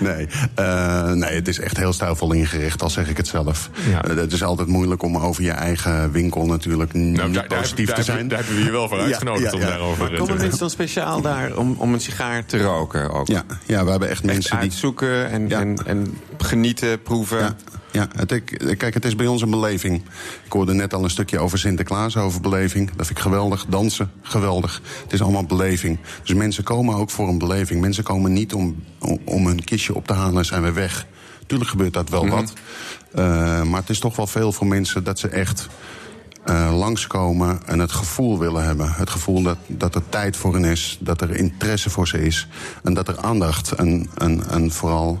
nee, eh, nee, het is echt heel stijlvol ingericht, al zeg ik het zelf. Eh, het is altijd moeilijk om over je eigen winkel natuurlijk niet Nou, daar- daar- positief daar- te zijn. daar hebben we je wel voor uitgenodigd om daarover te komen mensen dan speciaal daar om, om een sigaar te roken ook? Ja, ja we hebben echt mensen die... uitzoeken en, en, en genieten, proeven. Ja, het, ik- kijk, het is bij ons een beleving. Ik hoorde net al een stukje over Sinterklaas, over beleving. Dat vind ik geweldig. Dansen, geweldig. Het is allemaal beleving. Dus mensen komen ook voor een beleving. Mensen komen niet om, om, hun kistje op te halen en zijn we weg. Tuurlijk gebeurt dat wel wat. Eh, maar het is toch wel veel voor mensen dat ze echt eh, langskomen en het gevoel willen hebben. Het gevoel dat, dat er tijd voor hen is, dat er interesse voor ze is. En dat er aandacht en, en, en vooral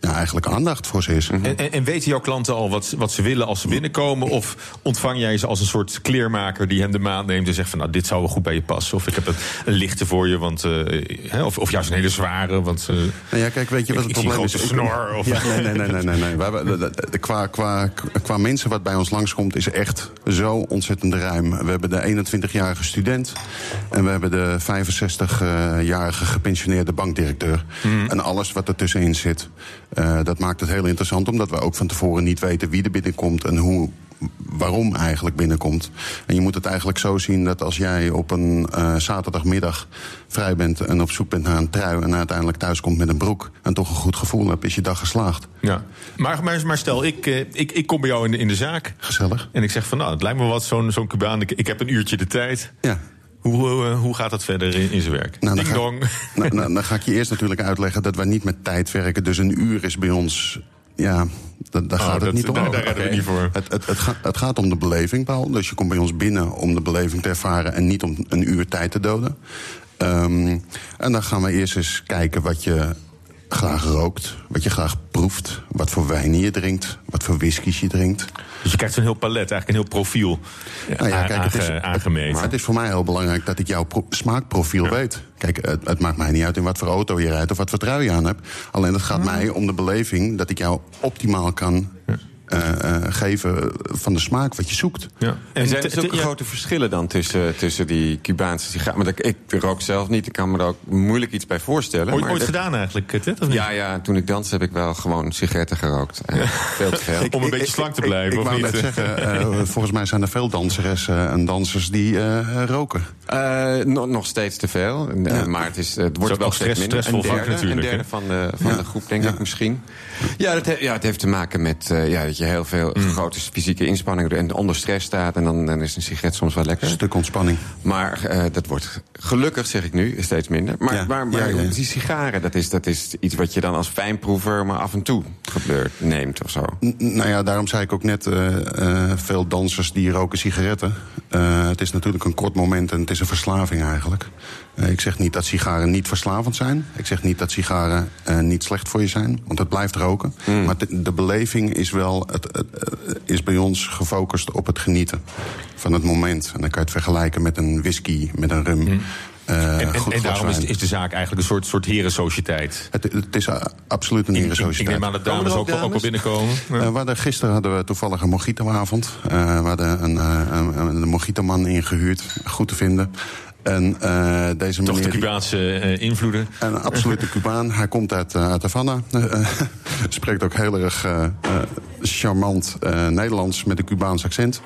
ja, eigenlijk aandacht voor ze is. En, en, en weten jouw klanten al wat, wat ze willen als ze binnenkomen? Of ontvang jij ze als een soort kleermaker die hem de maand neemt en zegt van nou, dit zou wel goed bij je passen? Of ik heb een, een lichte voor je, want, eh, of, of juist een hele zware. Want, eh, Nou ja, kijk, weet je wat het probleem is? grote snor, of- Ja, nee, nee, nee, nee, nee. nee. We hebben, de- de- de- qua, qua, qua mensen wat bij ons langskomt, is echt zo ontzettend ruim. We hebben de 21-jarige student en we hebben de 65-jarige gepensioneerde bankdirecteur. Mhm. En alles wat ertussenin zit. Eh, dat maakt het heel interessant, omdat we ook van tevoren niet weten wie er binnenkomt en hoe waarom eigenlijk binnenkomt. En je moet het eigenlijk zo zien dat als jij op een eh, zaterdagmiddag vrij bent en op zoek bent naar een trui en uiteindelijk thuis komt met een broek en toch een goed gevoel hebt, is je dag geslaagd. ja. maar, maar, maar stel, ik, eh, ik, ik kom bij jou in de, in de zaak. Gezellig. En ik zeg van nou, het lijkt me wat zo'n zo'n Cubaan. Ik, ik heb een uurtje de tijd. Ja. Hoe, hoe, eh, hoe gaat dat verder in, in zijn werk? Nou, dan, Ding ga, dong. nou, nou, dan ga ik je eerst natuurlijk uitleggen dat wij niet met tijd werken. Dus een uur is bij ons. Ja, da- daar Oh, gaat het dat- niet om. daar- we niet voor. Het, het, het, gaat, het gaat om de beleving, Paul. Dus je komt bij ons binnen om de beleving te ervaren en niet om een uur tijd te doden. Ehm, en dan gaan we eerst eens kijken wat je graag rookt, wat je graag proeft, wat voor wijn je drinkt, wat voor whiskies je drinkt. Dus je krijgt zo'n heel palet, eigenlijk een heel profiel Nou ja, a- kijk, het is, aange- aangemeten. Maar het is voor mij heel belangrijk dat ik jouw pro- smaakprofiel weet. Kijk, het, het maakt mij niet uit in wat voor auto je rijdt of wat voor trui je aan hebt. Alleen het gaat mij om de beleving dat ik jou optimaal kan eh, eh, geven van de smaak wat je zoekt. Ja. En zijn er zulke ja. grote verschillen dan tussen, tussen die Cubaanse sigaren? Maar dat- ik rook zelf niet, ik kan me er ook moeilijk iets bij voorstellen. Ooit, maar ooit dat- gedaan eigenlijk, eh? Of niet? Ja, ja, toen ik danste heb ik wel gewoon sigaretten gerookt. En veel te veel. Om een beetje slank te blijven, Ik, of wou niet? net zeggen, eh, volgens mij zijn er veel danseressen en dansers die eh, roken. Eh, nog, nog steeds te veel. Eh, Maar het, is, het wordt wel steeds stress- minder. stressvol een derde, vak natuurlijk, Een derde van de, van Ja. de groep, denk Ja. ik misschien. Ja, dat he- ja, het heeft te maken met eh, ja, dat je heel veel Mm. grote fysieke inspanningen doet... en onder stress staat en dan, dan is een sigaret soms wel lekker. Een stuk ontspanning. Maar eh, dat wordt gelukkig, zeg ik nu, steeds minder. Maar, Ja, maar, maar ja, ja. die sigaren, dat is, dat is iets wat je dan als fijnproever... maar af en toe gebeurt, neemt of zo. N- Nou ja, daarom zei ik ook net, eh, eh, veel dansers die roken sigaretten. Het is natuurlijk een kort moment en het is een verslaving eigenlijk. Eh, ik zeg niet dat sigaren niet verslavend zijn. Ik zeg niet dat sigaren eh, niet slecht voor je zijn, want het blijft roken. Maar de, de beleving is wel, het, het, eh, is bij ons gefocust op het genieten van het moment. En dan kan je het vergelijken met een whisky, met een rum. eh, En, en, daarom is, is de zaak eigenlijk een soort, soort herensociëteit. Het, het is absoluut een Ik, ik, neem aan dat dames ook, ook wel- ook wel dames? binnenkomen. Ja. We hadden, gisteren hadden we toevallig een mojitoavond. Eh we hadden een, eh, een, een mojitoman ingehuurd, goed te vinden. En eh, deze Toch meneer... de Cubaanse eh, invloeden. een absolute Cubaan. Hij komt uit, eh, uit Havana. Spreekt ook heel erg charmant Nederlands met een Cubaans accent.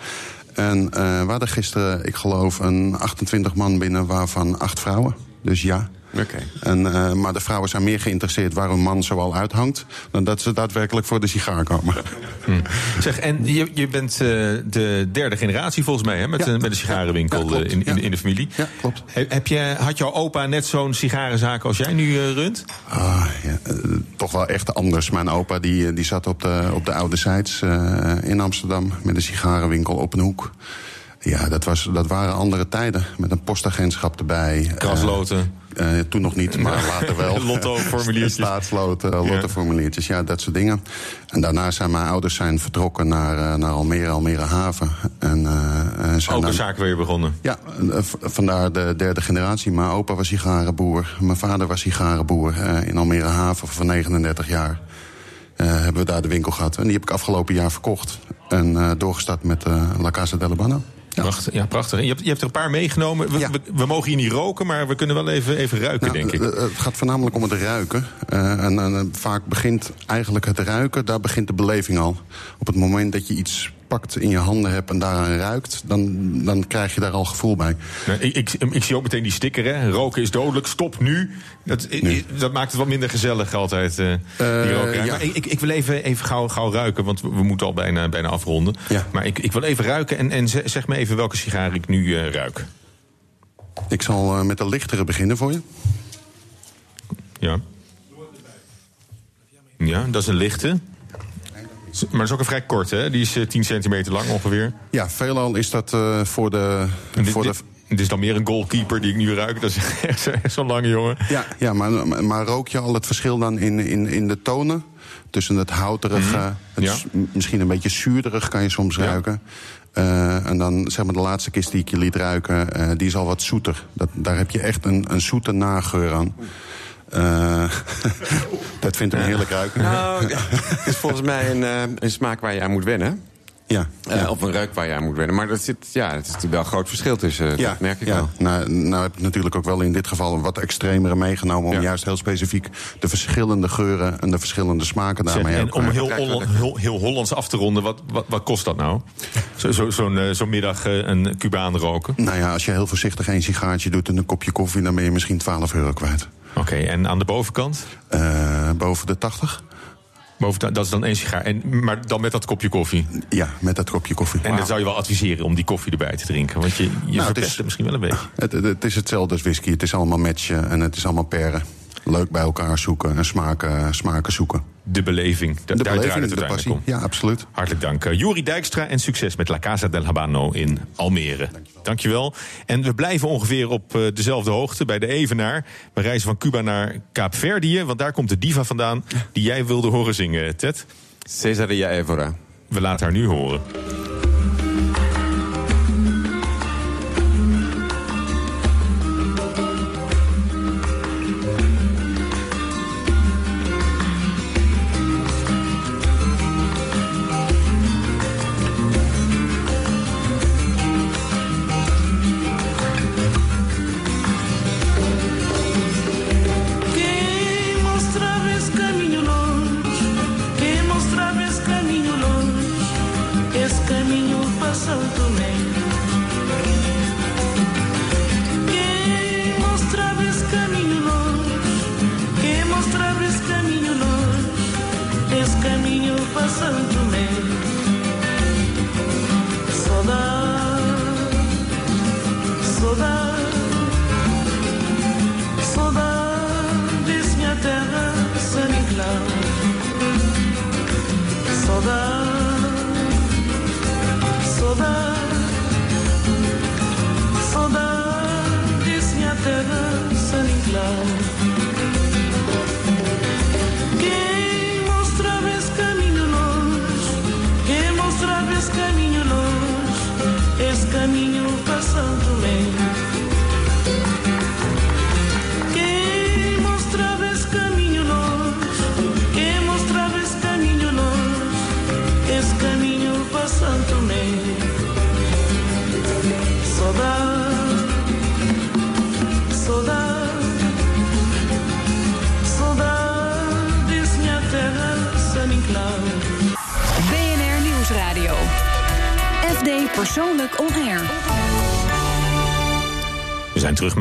En we hadden gisteren, ik geloof, een 28 man binnen, waarvan acht vrouwen. Dus ja. Oké. En, eh, maar de vrouwen zijn meer geïnteresseerd waar een man zoal uithangt... dan dat ze daadwerkelijk voor de sigaar komen. Zeg, en je, je bent eh, de derde generatie volgens mij, hè, met, Ja. een- met een sigarenwinkel Ja, eh, in, in, in de familie. Ja, klopt. He- Heb je, had jouw opa net zo'n sigarenzaak als jij nu runt? Ah, ja, toch wel echt anders. Mijn opa die, die zat op de, op de oude Zijds in Amsterdam... met een sigarenwinkel op een hoek. Ja, dat, was, dat waren andere tijden. Met een postagentschap erbij. Krasloten. Eh, toen nog niet, maar later wel. Lotto-formuliertjes. Staatsloten, lottoformuliertjes, ja, dat soort dingen. En daarna zijn mijn ouders zijn vertrokken naar, eh, naar Almere, Almere Haven. En, eh, eh, zijn Ook een zaak weer begonnen. ja, eh, vandaar de derde generatie. Mijn opa was sigarenboer. Mijn vader was sigarenboer eh, in Almere Haven voor 39 jaar. Eh, hebben we daar de winkel gehad. En die heb ik afgelopen jaar verkocht. En eh, doorgestart met eh La Casa del Prachtig, ja, prachtig. Je hebt, je hebt er een paar meegenomen. We, Ja. we, we mogen hier niet roken, maar we kunnen wel even, even ruiken, Nou, denk ik. eh, Het gaat voornamelijk om het ruiken. Eh, en en, eh, vaak begint eigenlijk het ruiken, daar begint de beleving al. Op het moment dat je iets pakt in je handen hebt en daaraan ruikt... dan, dan krijg je daar al gevoel bij. Ik, ik, ik zie ook meteen die sticker, hè. Roken is dodelijk, stop nu. Dat, dat maakt het wat minder gezellig altijd, eh, die rokerij. ja. Ik, ik, wil even, even gauw, gauw ruiken, want we, moeten al bijna, bijna afronden. Ja. Maar ik, ik wil even ruiken en, en ze- zeg me even welke sigaar ik nu eh, ruik. Ik zal eh, met de lichtere beginnen voor je. Ja. Ja, dat is een lichte. Maar dat is ook een vrij korte, hè? Die is eh, 10 centimeter lang ongeveer. Ja, veelal is dat eh, voor de... Dit, voor de dit, dit is dan meer een goalkeeper die ik nu ruik. Dat is echt zo- echt zo'n lange jongen. Ja, ja maar, maar rook je al het verschil dan in, in, in de tonen Tussen het houterige, Mhm. het Ja. misschien een beetje zuurderig kan je soms ruiken. Eh, en dan zeg maar de laatste kist die ik je liet ruiken, eh, die is al wat zoeter. Dat, daar heb je echt een, een zoete nageur aan. Eh, dat vindt hem heerlijk ruiken. Nou, ja, het is volgens mij een, eh, een smaak waar je aan moet wennen. Ja. Eh, of een reuk waar je aan moet wennen. Maar dat zit, ja, het is natuurlijk wel een groot verschil tussen. Ja, dat merk ik ja. wel. Nou, nou heb ik natuurlijk ook wel in dit geval een wat extremere meegenomen... om juist heel specifiek de verschillende geuren en de verschillende smaken daarmee en om heel, Holland- heel, heel Hollands af te ronden, wat, wat, wat kost dat nou? Zo- zo- Zo'n eh, zo'n middag eh, een Cubaan roken? Nou ja, als je heel voorzichtig één sigaartje doet en een kopje koffie... dan ben je misschien 12 euro kwijt. Oké, en aan de bovenkant? Eh, boven de 80? Boven, dat is dan één sigaar. En, maar dan met dat kopje koffie? Ja, met dat kopje koffie. En dat zou je wel adviseren om die koffie erbij te drinken. Want je, je het verpest is- het misschien wel een beetje. Het, het, het is hetzelfde als whisky. Het is allemaal matchen en het is allemaal peren. Leuk bij elkaar zoeken en smaken, smaken zoeken. De beleving. De daar draait beleving, het de uiteindelijk passie. om. Ja, absoluut. Hartelijk dank. Uh, Juri Dijkstra en succes met La Casa del Habano in Almere. Dankjewel. En we blijven ongeveer op eh, dezelfde hoogte bij de Evenaar. We reizen van Cuba naar Kaapverdië, want daar komt de diva vandaan... die jij wilde horen zingen, Ted. Cesaria Evora. We laten haar nu horen.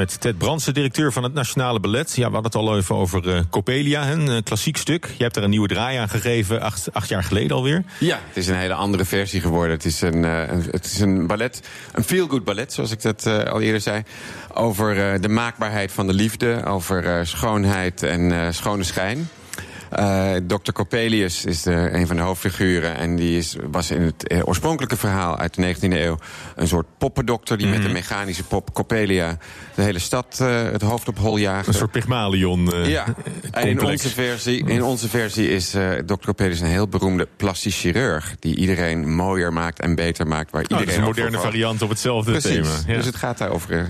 Met Ted Brandsen, directeur van het Nationale Ballet. Ja, we hadden het al even over eh, Coppelia, een eh, klassiek stuk. Je hebt er een nieuwe draai aan gegeven, acht, jaar geleden alweer. Ja, het is een hele andere versie geworden. Het is een, eh, het is een ballet, een feel-good ballet, zoals ik dat al eerder zei. Over de maakbaarheid van de liefde, over schoonheid en schone schijn. Eh Dr. Coppelius is de, een van de hoofdfiguren. En die is, was in het eh, oorspronkelijke verhaal uit de 19e eeuw... een soort poppendokter die met een mechanische pop Coppelia... de hele stad eh, het hoofd op hol jaagde. Een soort Pygmalion Ja, en in onze versie, in onze versie is Dr. Coppelius een heel beroemde plastisch chirurg... die iedereen mooier maakt en beter maakt. Waar Nou, dat is iedereen een moderne variant op hetzelfde Precies, thema. Ja. dus het gaat daar over eh,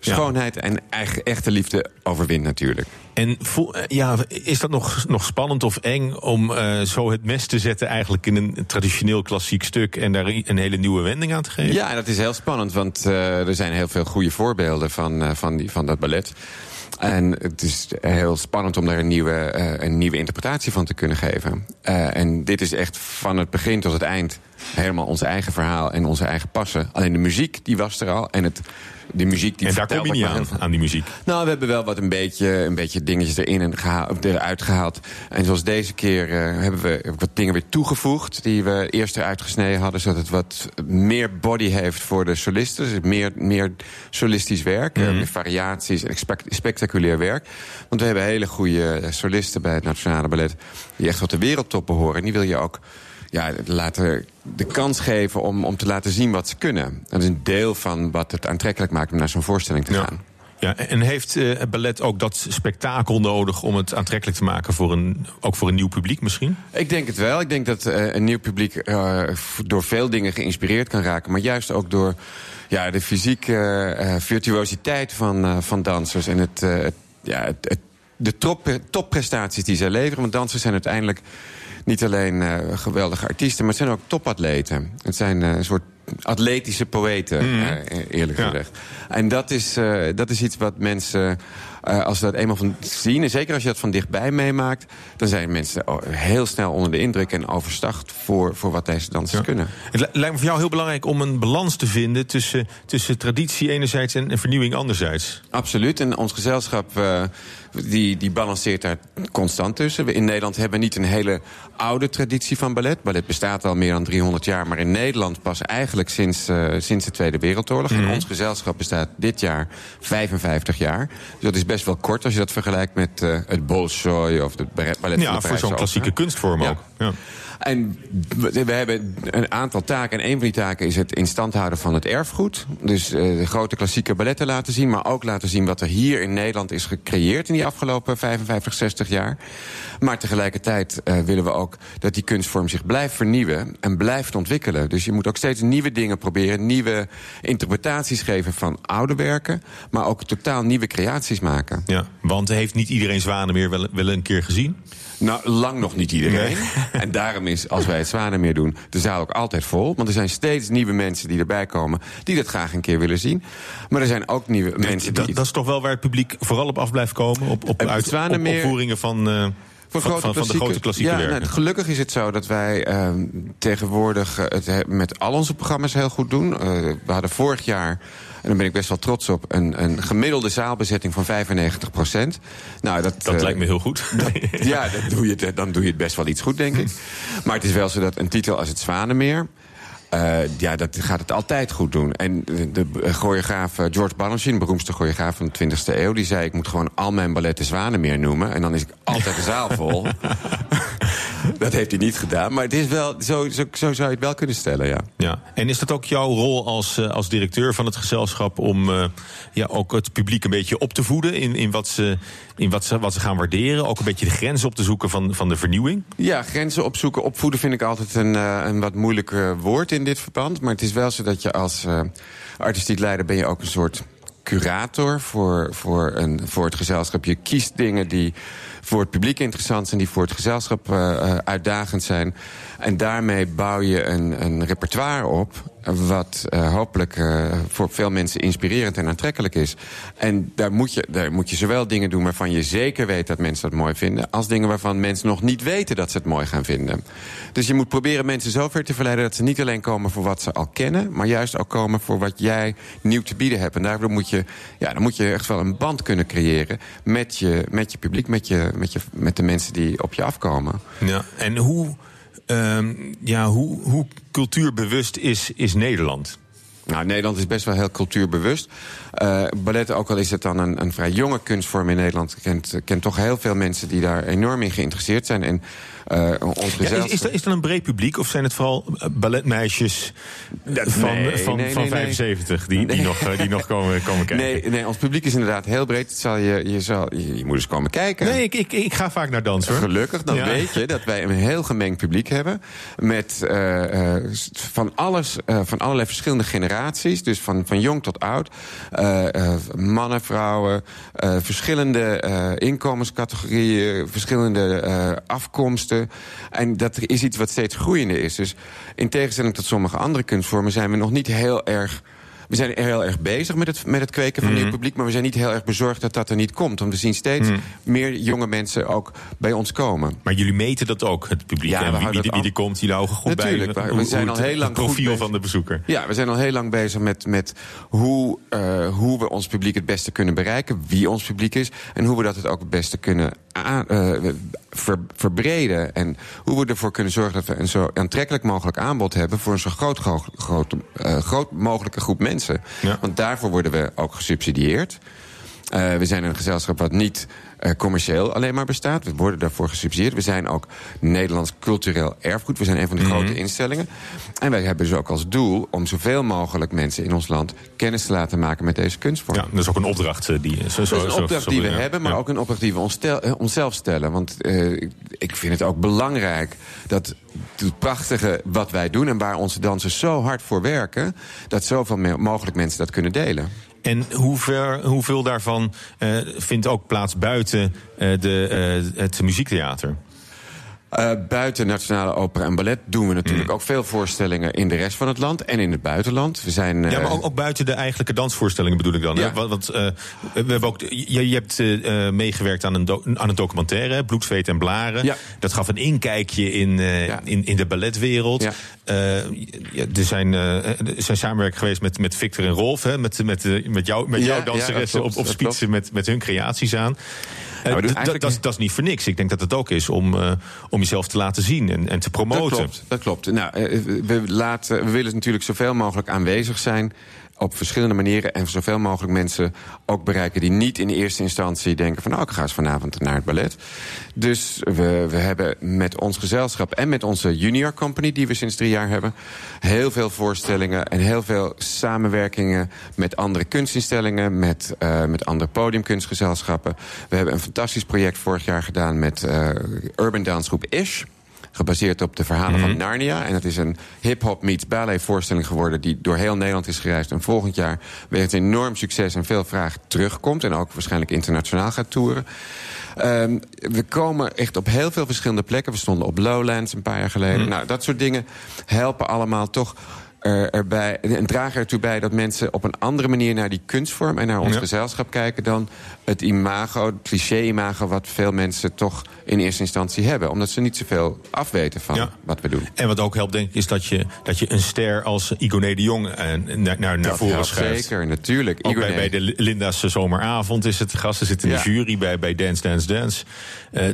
schoonheid en eigen, echte liefde overwint natuurlijk. En voel- eh, ja, is dat nog, nog spannend of eng om eh, zo het mes te zetten eigenlijk in een traditioneel klassiek stuk en daar een hele nieuwe wending aan te geven? Ja, dat is heel spannend, want eh, er zijn heel veel goede voorbeelden van, van, die, van dat ballet. En het is heel spannend om daar een nieuwe, een nieuwe interpretatie van te kunnen geven. En dit is echt van het begin tot het eind helemaal ons eigen verhaal en onze eigen passen. Alleen de muziek, die was er al. En het, de muziek die en daar kom je niet aan, aan die muziek. Nou, we hebben wel wat een beetje, een beetje dingetjes erin en eruit gehaald. En zoals deze keer eh, hebben we heb ik wat dingen weer toegevoegd... die we eerst eruit gesneden hadden... zodat het wat meer body heeft voor de solisten. Dus meer, meer solistisch werk, eh, meer variaties en spec- spectaculair werk. Want we hebben hele goede solisten bij het Nationale Ballet... die echt tot de wereldtop behoren. En die wil je ook ja, laten, de kans geven om, om te laten zien wat ze kunnen. Dat is een deel van wat het aantrekkelijk maakt om naar zo'n voorstelling te gaan. Ja, en heeft eh, het ballet ook dat spektakel nodig om het aantrekkelijk te maken voor een, ook voor een nieuw publiek misschien? Ik denk het wel. Ik denk dat eh, een nieuw publiek eh, door veel dingen geïnspireerd kan raken. Maar juist ook door ja, de fysieke virtuositeit van, van dansers. En het, het- ja, het, het- de top, topprestaties die zij leveren. Want dansers zijn uiteindelijk niet alleen eh, geweldige artiesten, maar het zijn ook topatleten. Het zijn eh, een soort atletische poëten, eh, eerlijk Ja. gezegd. En dat is, dat is iets wat mensen, als ze dat eenmaal van zien... en zeker als je dat van dichtbij meemaakt... dan zijn mensen heel snel onder de indruk en overstagt... voor, voor wat deze dansers kunnen. Het li- lijkt me voor jou heel belangrijk om een balans te vinden tussen, tussen traditie enerzijds en, en vernieuwing anderzijds. Absoluut. En ons gezelschap die, die balanceert daar constant tussen. We in Nederland hebben niet een hele oude traditie van ballet. Ballet bestaat al meer dan 300 jaar, maar in Nederland pas eigenlijk sinds, eh, sinds de Tweede Wereldoorlog. En ons gezelschap bestaat dit jaar 55 jaar. Dus dat is best wel kort als je dat vergelijkt met eh, het Bolshoi of het ballet van de Ja, voor Parijse zo'n klassieke kunstvorm Ja. ook. Ja. En we hebben een aantal taken. En een van die taken is het in stand houden van het erfgoed. Dus eh, de grote klassieke balletten laten zien. Maar ook laten zien wat er hier in Nederland is gecreëerd... in die afgelopen 55, 60 jaar. Maar tegelijkertijd eh, willen we ook dat die kunstvorm zich blijft vernieuwen... en blijft ontwikkelen. Dus je moet ook steeds nieuwe dingen proberen. Nieuwe interpretaties geven van oude werken. Maar ook totaal nieuwe creaties maken. Ja, want heeft niet iedereen Zwanen meer wel, wel een keer gezien? Nou, lang nog niet iedereen. En daarom is, als wij het Zwanenmeer doen, de zaal ook altijd vol. Want er zijn steeds nieuwe mensen die erbij komen... die dat graag een keer willen zien. Maar er zijn ook nieuwe mensen die... Dat, dat is toch wel waar het publiek vooral op af blijft komen? Op, op, uit, op opvoeringen van, eh, Voor van, grote van, van de grote klassieke ja, nou, gelukkig is het zo dat wij eh, tegenwoordig het he- met al onze programma's heel goed doen. Eh, we hadden vorig jaar, en daar ben ik best wel trots op... een, een gemiddelde zaalbezetting van 95 procent. Nou, dat, Dat eh, lijkt me heel goed. ja, dat doe je het, dan doe je het best wel iets goed, denk ik. Maar het is wel zo dat een titel als het Zwanenmeer... eh, ja, dat gaat het altijd goed doen. En de, de choreograaf eh, George Balanchine, beroemdste choreograaf van de 20e eeuw... die zei, ik moet gewoon al mijn balletten Zwanenmeer noemen... en dan is ik altijd de zaal vol. dat heeft hij niet gedaan. Maar het is wel, zo, zo, zo zou je het wel kunnen stellen, ja. Ja. En is dat ook jouw rol als, eh, als directeur van het gezelschap om eh, ja, ook het publiek een beetje op te voeden in, in, wat, ze, in wat, ze, wat ze gaan waarderen? Ook een beetje de grens op te zoeken van, van de vernieuwing? Ja, grenzen opzoeken, opvoeden vind ik altijd een, eh, een wat moeilijk woord in dit verband. Maar het is wel zo dat je als eh, artistiek leider ben je ook een soort curator voor, voor, een, voor het gezelschap. Je kiest dingen die voor het publiek interessant zijn, die voor het gezelschap eh, eh, uitdagend zijn. En daarmee bouw je een, een repertoire op. Wat eh, hopelijk eh, voor veel mensen inspirerend en aantrekkelijk is. En daar moet, je, daar moet je zowel dingen doen waarvan je zeker weet dat mensen dat mooi vinden. als dingen waarvan mensen nog niet weten dat ze het mooi gaan vinden. Dus je moet proberen mensen zover te verleiden dat ze niet alleen komen voor wat ze al kennen. maar juist ook komen voor wat jij nieuw te bieden hebt. En daardoor moet je, ja, dan moet je echt wel een band kunnen creëren met je, met je publiek, met, je, met, je, met de mensen die op je afkomen. Ja. En hoe, ehm, ja, hoe, hoe cultuurbewust is, is Nederland? Nou, Nederland is best wel heel cultuurbewust. Eh ballet, ook al is het dan een, een vrij jonge kunstvorm in Nederland... kent, kent toch heel veel mensen die daar enorm in geïnteresseerd zijn. En eh Ja, is, is, dat, een breed publiek of zijn het vooral eh, balletmeisjes van, nee, van, nee, van nee, nee. 75 die, die nog, eh, die nog komen, komen kijken? Nee, nee, ons publiek is inderdaad heel breed. Het zal je, je, zal, je, je moet eens komen kijken. Nee, ik, ik, ik ga vaak naar dansen. hoor. Gelukkig, dan Ja. weet je dat wij een heel gemengd publiek hebben. Met van, alles, van allerlei verschillende generaties. Dus van, van jong tot oud. Mannen, vrouwen. verschillende inkomenscategorieën. Verschillende eh, En dat is iets wat steeds groeiende is. Dus in tegenstelling tot sommige andere kunstvormen... zijn we nog niet heel erg... We zijn heel erg bezig met het, met het kweken van Mhm. nieuw publiek... maar we zijn niet heel erg bezorgd dat dat er niet komt. Want we zien steeds Mhm. meer jonge mensen ook bij ons komen. Maar jullie meten dat ook, het publiek. Ja, en wie, wie, er komt, jullie houden goed Natuurlijk, bij. we- hoe- we zijn al het- heel lang het profiel van de bezoeker. Ja, we zijn al heel lang bezig met, met hoe, eh, hoe we ons publiek het beste kunnen bereiken. Wie ons publiek is. En hoe we dat het ook het beste kunnen eh, ver- verbreden. En hoe we ervoor kunnen zorgen dat we een zo aantrekkelijk mogelijk aanbod hebben... voor een zo groot, groot, groot, eh, groot mogelijke groep mensen. Want daarvoor worden we ook gesubsidieerd. Eh, we zijn een gezelschap wat niet eh, commercieel alleen maar bestaat. We worden daarvoor gesubsidieerd. We zijn ook Nederlands cultureel erfgoed. We zijn een van de Mhm. grote instellingen. En wij hebben dus ook als doel om zoveel mogelijk mensen in ons land kennis te laten maken met deze kunstvorm. Ja, dat is ook een opdracht eh, die... Zo, zo, Dat is een opdracht zo- die we ja. hebben, maar Ja. ook een opdracht die we eh, onszelf stellen. Want ik- vind het ook belangrijk dat het prachtige wat wij doen... en waar onze dansers zo hard voor werken... dat zoveel mogelijk mensen dat kunnen delen. En hoe hoeveel daarvan eh, vindt ook plaats buiten eh, de, eh, het muziektheater? Eh, buiten Nationale Opera en Ballet doen we natuurlijk Mm. ook veel voorstellingen in de rest van het land en in het buitenland. We zijn, Ja, eh, maar ook, ook buiten de eigenlijke dansvoorstellingen bedoel ik dan. Ja. Hè? Want, want, eh, we hebben ook, je, je hebt eh, eh, meegewerkt aan een, do- aan een documentaire, hè, Bloed, Zweet en Blaren. Ja. Dat gaf een inkijkje in, eh, in, in de balletwereld. Eh, er, zijn, eh, er zijn samenwerking geweest met, met Victor en Rolf, hè, met, met, eh, met, jou, met jouw danseressen klopt, op, op Spitsen met, met hun creaties aan. Eh, eigenlijk- dat, is- dat is niet voor niks. Ik denk dat het ook is om, eh, om jezelf te laten zien en, en te promoten. Dat klopt, dat klopt. Nou, eh, we, laten, we willen natuurlijk zoveel mogelijk aanwezig zijn op verschillende manieren... en zoveel mogelijk mensen ook bereiken die niet in eerste instantie denken... van nou, ik ga eens vanavond naar het ballet. Dus we, we hebben met ons gezelschap en met onze junior company... die we sinds drie jaar hebben, heel veel voorstellingen... en heel veel samenwerkingen met andere kunstinstellingen... met, eh, met andere podiumkunstgezelschappen. We hebben een fantastisch project vorig jaar gedaan met eh, urban dansgroep Ish gebaseerd op de verhalen van Narnia. En het is een hip-hop meets ballet voorstelling geworden... die door heel Nederland is gereisd. En volgend jaar wegens enorm succes en veel vraag terugkomt... en ook waarschijnlijk internationaal gaat toeren. Ehm, we komen echt op heel veel verschillende plekken. We stonden op Lowlands een paar jaar geleden. Nou, dat soort dingen helpen allemaal toch... er- erbij, en dragen ertoe bij dat mensen op een andere manier naar die kunstvorm en naar ons Ja. gezelschap kijken dan het imago, het cliché-imago, wat veel mensen toch in eerste instantie hebben. Omdat ze niet zoveel afweten van Ja. wat we doen. En wat ook helpt, denk ik, is dat je, dat je een ster als Igoné de Jong eh, naar, naar, voren schuift. Zeker, natuurlijk. Ook bij, de Li- Linda's Zomeravond is het gast. Ze zit in Ja. de jury bij, bij Dance Dance Dance. Eh,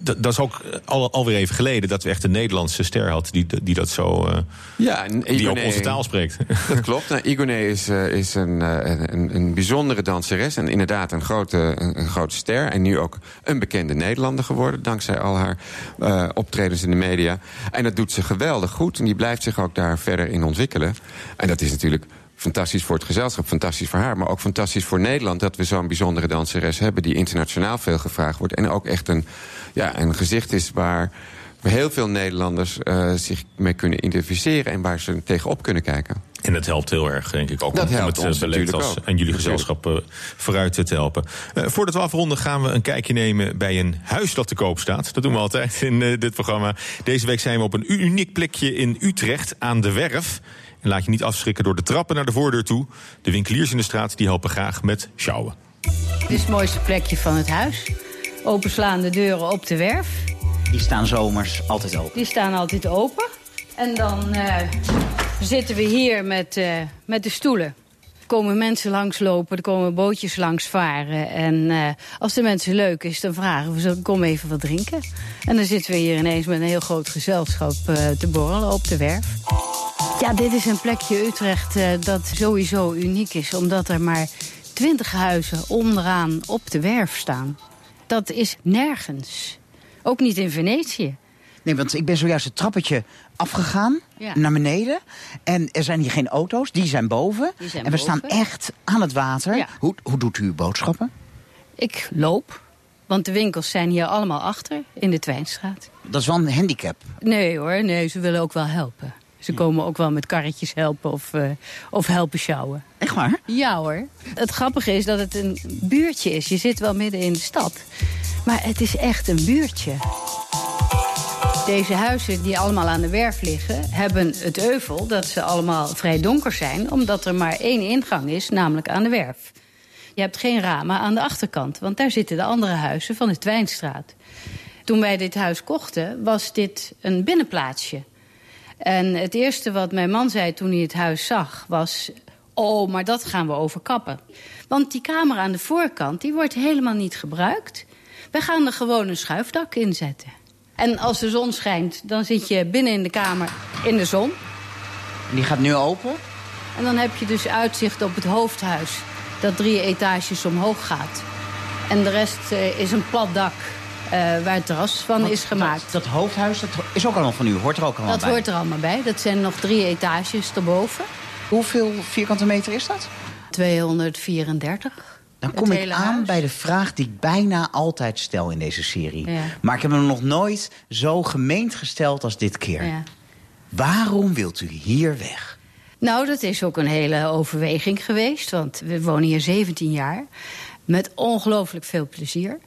dat is ook al, alweer even geleden dat we echt een Nederlandse ster hadden... die, die dat zo... eh, Ja, en Igoné- onze taal spreekt. Dat klopt. Nou, Igoné is, eh, is een, eh, een, een bijzondere danseres. En inderdaad een grote, een, een grote ster. En nu ook een bekende Nederlander geworden. Dankzij al haar eh, optredens in de media. En dat doet ze geweldig goed. En die blijft zich ook daar verder in ontwikkelen. En dat is natuurlijk fantastisch voor het gezelschap, fantastisch voor haar... maar ook fantastisch voor Nederland dat we zo'n bijzondere danseres hebben... die internationaal veel gevraagd wordt. En ook echt een, ja, een gezicht is waar waar heel veel Nederlanders eh, zich mee kunnen identificeren... en waar ze tegenop kunnen kijken. En dat helpt heel erg, denk ik, ook Dat om helpt het ons eh, natuurlijk als, en jullie gezelschap eh, vooruit te helpen. Eh, voordat we afronden gaan we een kijkje nemen bij een huis dat te koop staat. Dat doen we altijd in dit programma. Deze week zijn we op een uniek plekje in Utrecht aan de Werf. En laat je niet afschrikken door de trappen naar de voordeur toe. De winkeliers in de straat die helpen graag met sjouwen. Dit is het mooiste plekje van het huis. Openslaande deuren op de werf. Die staan zomers altijd open. Die staan altijd open. En dan eh, zitten we hier met, eh, met de stoelen. Er komen mensen langslopen, er komen bootjes langs varen. En eh, als de mensen leuk is, dan vragen we ze, kom even wat drinken. En dan zitten we hier ineens met een heel groot gezelschap te borrelen op de werf. Ja, dit is een plekje Utrecht dat sowieso uniek is. Omdat er maar twintig huizen onderaan op de werf staan. Dat is nergens. Ook niet in Venetië. Nee, want ik ben zojuist het trappetje afgegaan Ja. naar beneden. En er zijn hier geen auto's, die zijn boven. Die zijn en we boven. staan echt aan het water. Ja. Hoe, hoe doet u uw boodschappen? Ik loop, want de winkels zijn hier allemaal achter in de Twijnstraat. Dat is wel een handicap. Nee hoor, nee, ze willen ook wel helpen. Ze komen ook wel met karretjes helpen of, eh, of helpen sjouwen. Echt waar? Ja hoor. Het grappige is dat het een buurtje is. Je zit wel midden in de stad. Maar het is echt een buurtje. Deze huizen die allemaal aan de werf liggen... hebben het euvel dat ze allemaal vrij donker zijn... omdat er maar één ingang is, namelijk aan de werf. Je hebt geen ramen aan de achterkant, want daar zitten de andere huizen van de Twijnstraat. Toen wij dit huis kochten, was dit een binnenplaatsje. En het eerste wat mijn man zei toen hij het huis zag was... oh, maar dat gaan we overkappen. Want die kamer aan de voorkant, die wordt helemaal niet gebruikt. We gaan er gewoon een schuifdak in zetten. En als de zon schijnt, dan zit je binnen in de kamer in de zon. Die gaat nu open. En dan heb je dus uitzicht op het hoofdhuis dat drie etages omhoog gaat. En de rest eh, is een plat dak eh, waar het terras van is gemaakt. Dat, dat hoofdhuis dat is ook allemaal van u, hoort er ook allemaal Dat bij. hoort er allemaal bij. Dat zijn nog drie etages erboven. Hoeveel vierkante meter is dat? 234. Dan kom ik aan huis. bij de vraag die ik bijna altijd stel in deze serie. Ja. Maar ik heb hem nog nooit zo gemeend gesteld als dit keer. Ja. Waarom wilt u hier weg? Nou, dat is ook een hele overweging geweest. Want we wonen hier 17 jaar. Met ongelooflijk veel plezier.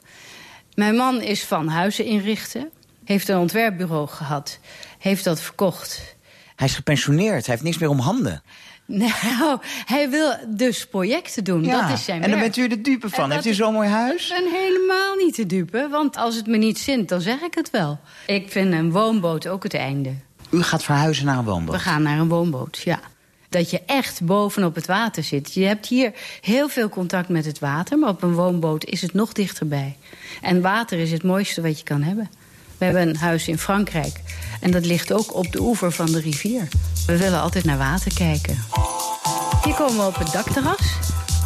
Mijn man is van huizen inrichten. Heeft een ontwerpbureau gehad. Heeft dat verkocht. Hij is gepensioneerd, hij heeft niks meer om handen. Nou, hij wil dus projecten doen. Ja, Dat is zijn en dan werk. bent u de dupe van. Heeft dat- u zo'n mooi huis? Ik ben helemaal niet te dupe. Want als het me niet zint, dan zeg ik het wel. Ik vind een woonboot ook het einde. U gaat verhuizen naar een woonboot. We gaan naar een woonboot, ja. Dat je echt bovenop het water zit. Je hebt hier heel veel contact met het water, maar op een woonboot is het nog dichterbij. En water is het mooiste wat je kan hebben. We hebben een huis in Frankrijk en dat ligt ook op de oever van de rivier. We willen altijd naar water kijken. Hier komen we op het dakterras.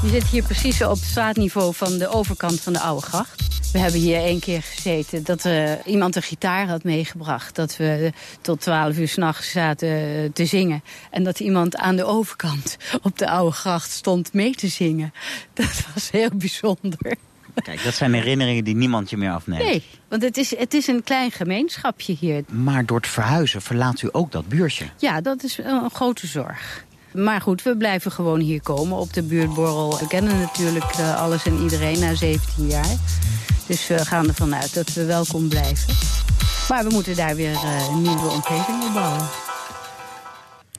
Je zit hier precies op straatniveau van de overkant van de Oude Gracht. We hebben hier één keer gezeten dat iemand een gitaar had meegebracht. Dat we tot twaalf uur s'nachts zaten te zingen. En dat iemand aan de overkant op de Oude Gracht stond mee te zingen. Dat was heel bijzonder. Kijk, dat zijn herinneringen die niemand je meer afneemt. Nee, want het is, het is een klein gemeenschapje hier. Maar door het verhuizen verlaat u ook dat buurtje. Ja, dat is een grote zorg. Maar goed, we blijven gewoon hier komen op de buurtborrel. We kennen natuurlijk eh, alles en iedereen na 17 jaar. Dus we gaan ervan uit dat we welkom blijven. Maar we moeten daar weer eh, een nieuwe omgeving opbouwen.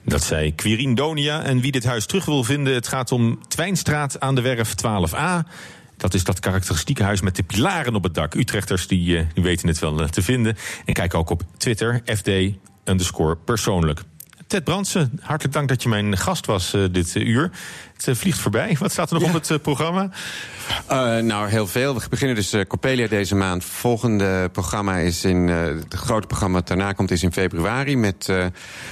Dat zei Quirine Donia. En wie dit huis terug wil vinden, het gaat om Twijnstraat aan de Werf 12a. Dat is dat karakteristieke huis met de pilaren op het dak. Utrechters die, eh, die weten het wel eh, te vinden. En kijk ook op Twitter, FD underscore persoonlijk. Ted Brandsen, hartelijk dank dat je mijn gast was eh, dit uur. Het vliegt voorbij. Wat staat er nog op het programma? Nou, heel veel. We beginnen dus Coppelia deze maand. Volgende programma is in. het grote programma dat daarna komt is in februari met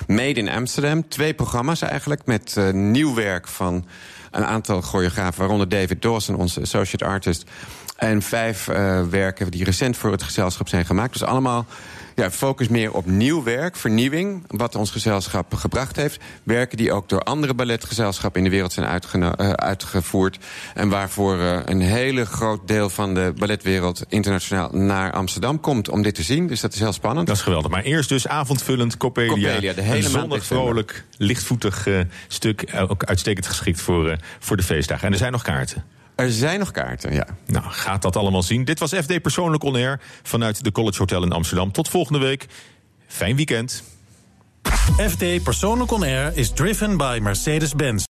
Made in Amsterdam. Twee programma's eigenlijk met nieuw werk van een aantal choreografen, waaronder David Dawson, onze associate artist. En vijf eh, werken die recent voor het gezelschap zijn gemaakt. Dus allemaal ja, focus meer op nieuw werk, vernieuwing, wat ons gezelschap gebracht heeft. Werken die ook door andere balletgezelschappen in de wereld zijn eh, uitgevoerd. En waarvoor eh, een hele groot deel van de balletwereld internationaal naar Amsterdam komt om dit te zien. Dus dat is heel spannend. Dat is geweldig. Maar eerst dus avondvullend Coppelia. Coppelia, de hele een zonnig, vrolijk, lichtvoetig eh, stuk. Ook uitstekend geschikt voor, voor de feestdagen. En er zijn nog kaarten. Er zijn nog kaarten, ja. Nou, gaat dat allemaal zien. Dit was FD Persoonlijk On Air vanuit de College Hotel in Amsterdam. Tot volgende week. Fijn weekend. FD Persoonlijk On Air is driven by Mercedes-Benz.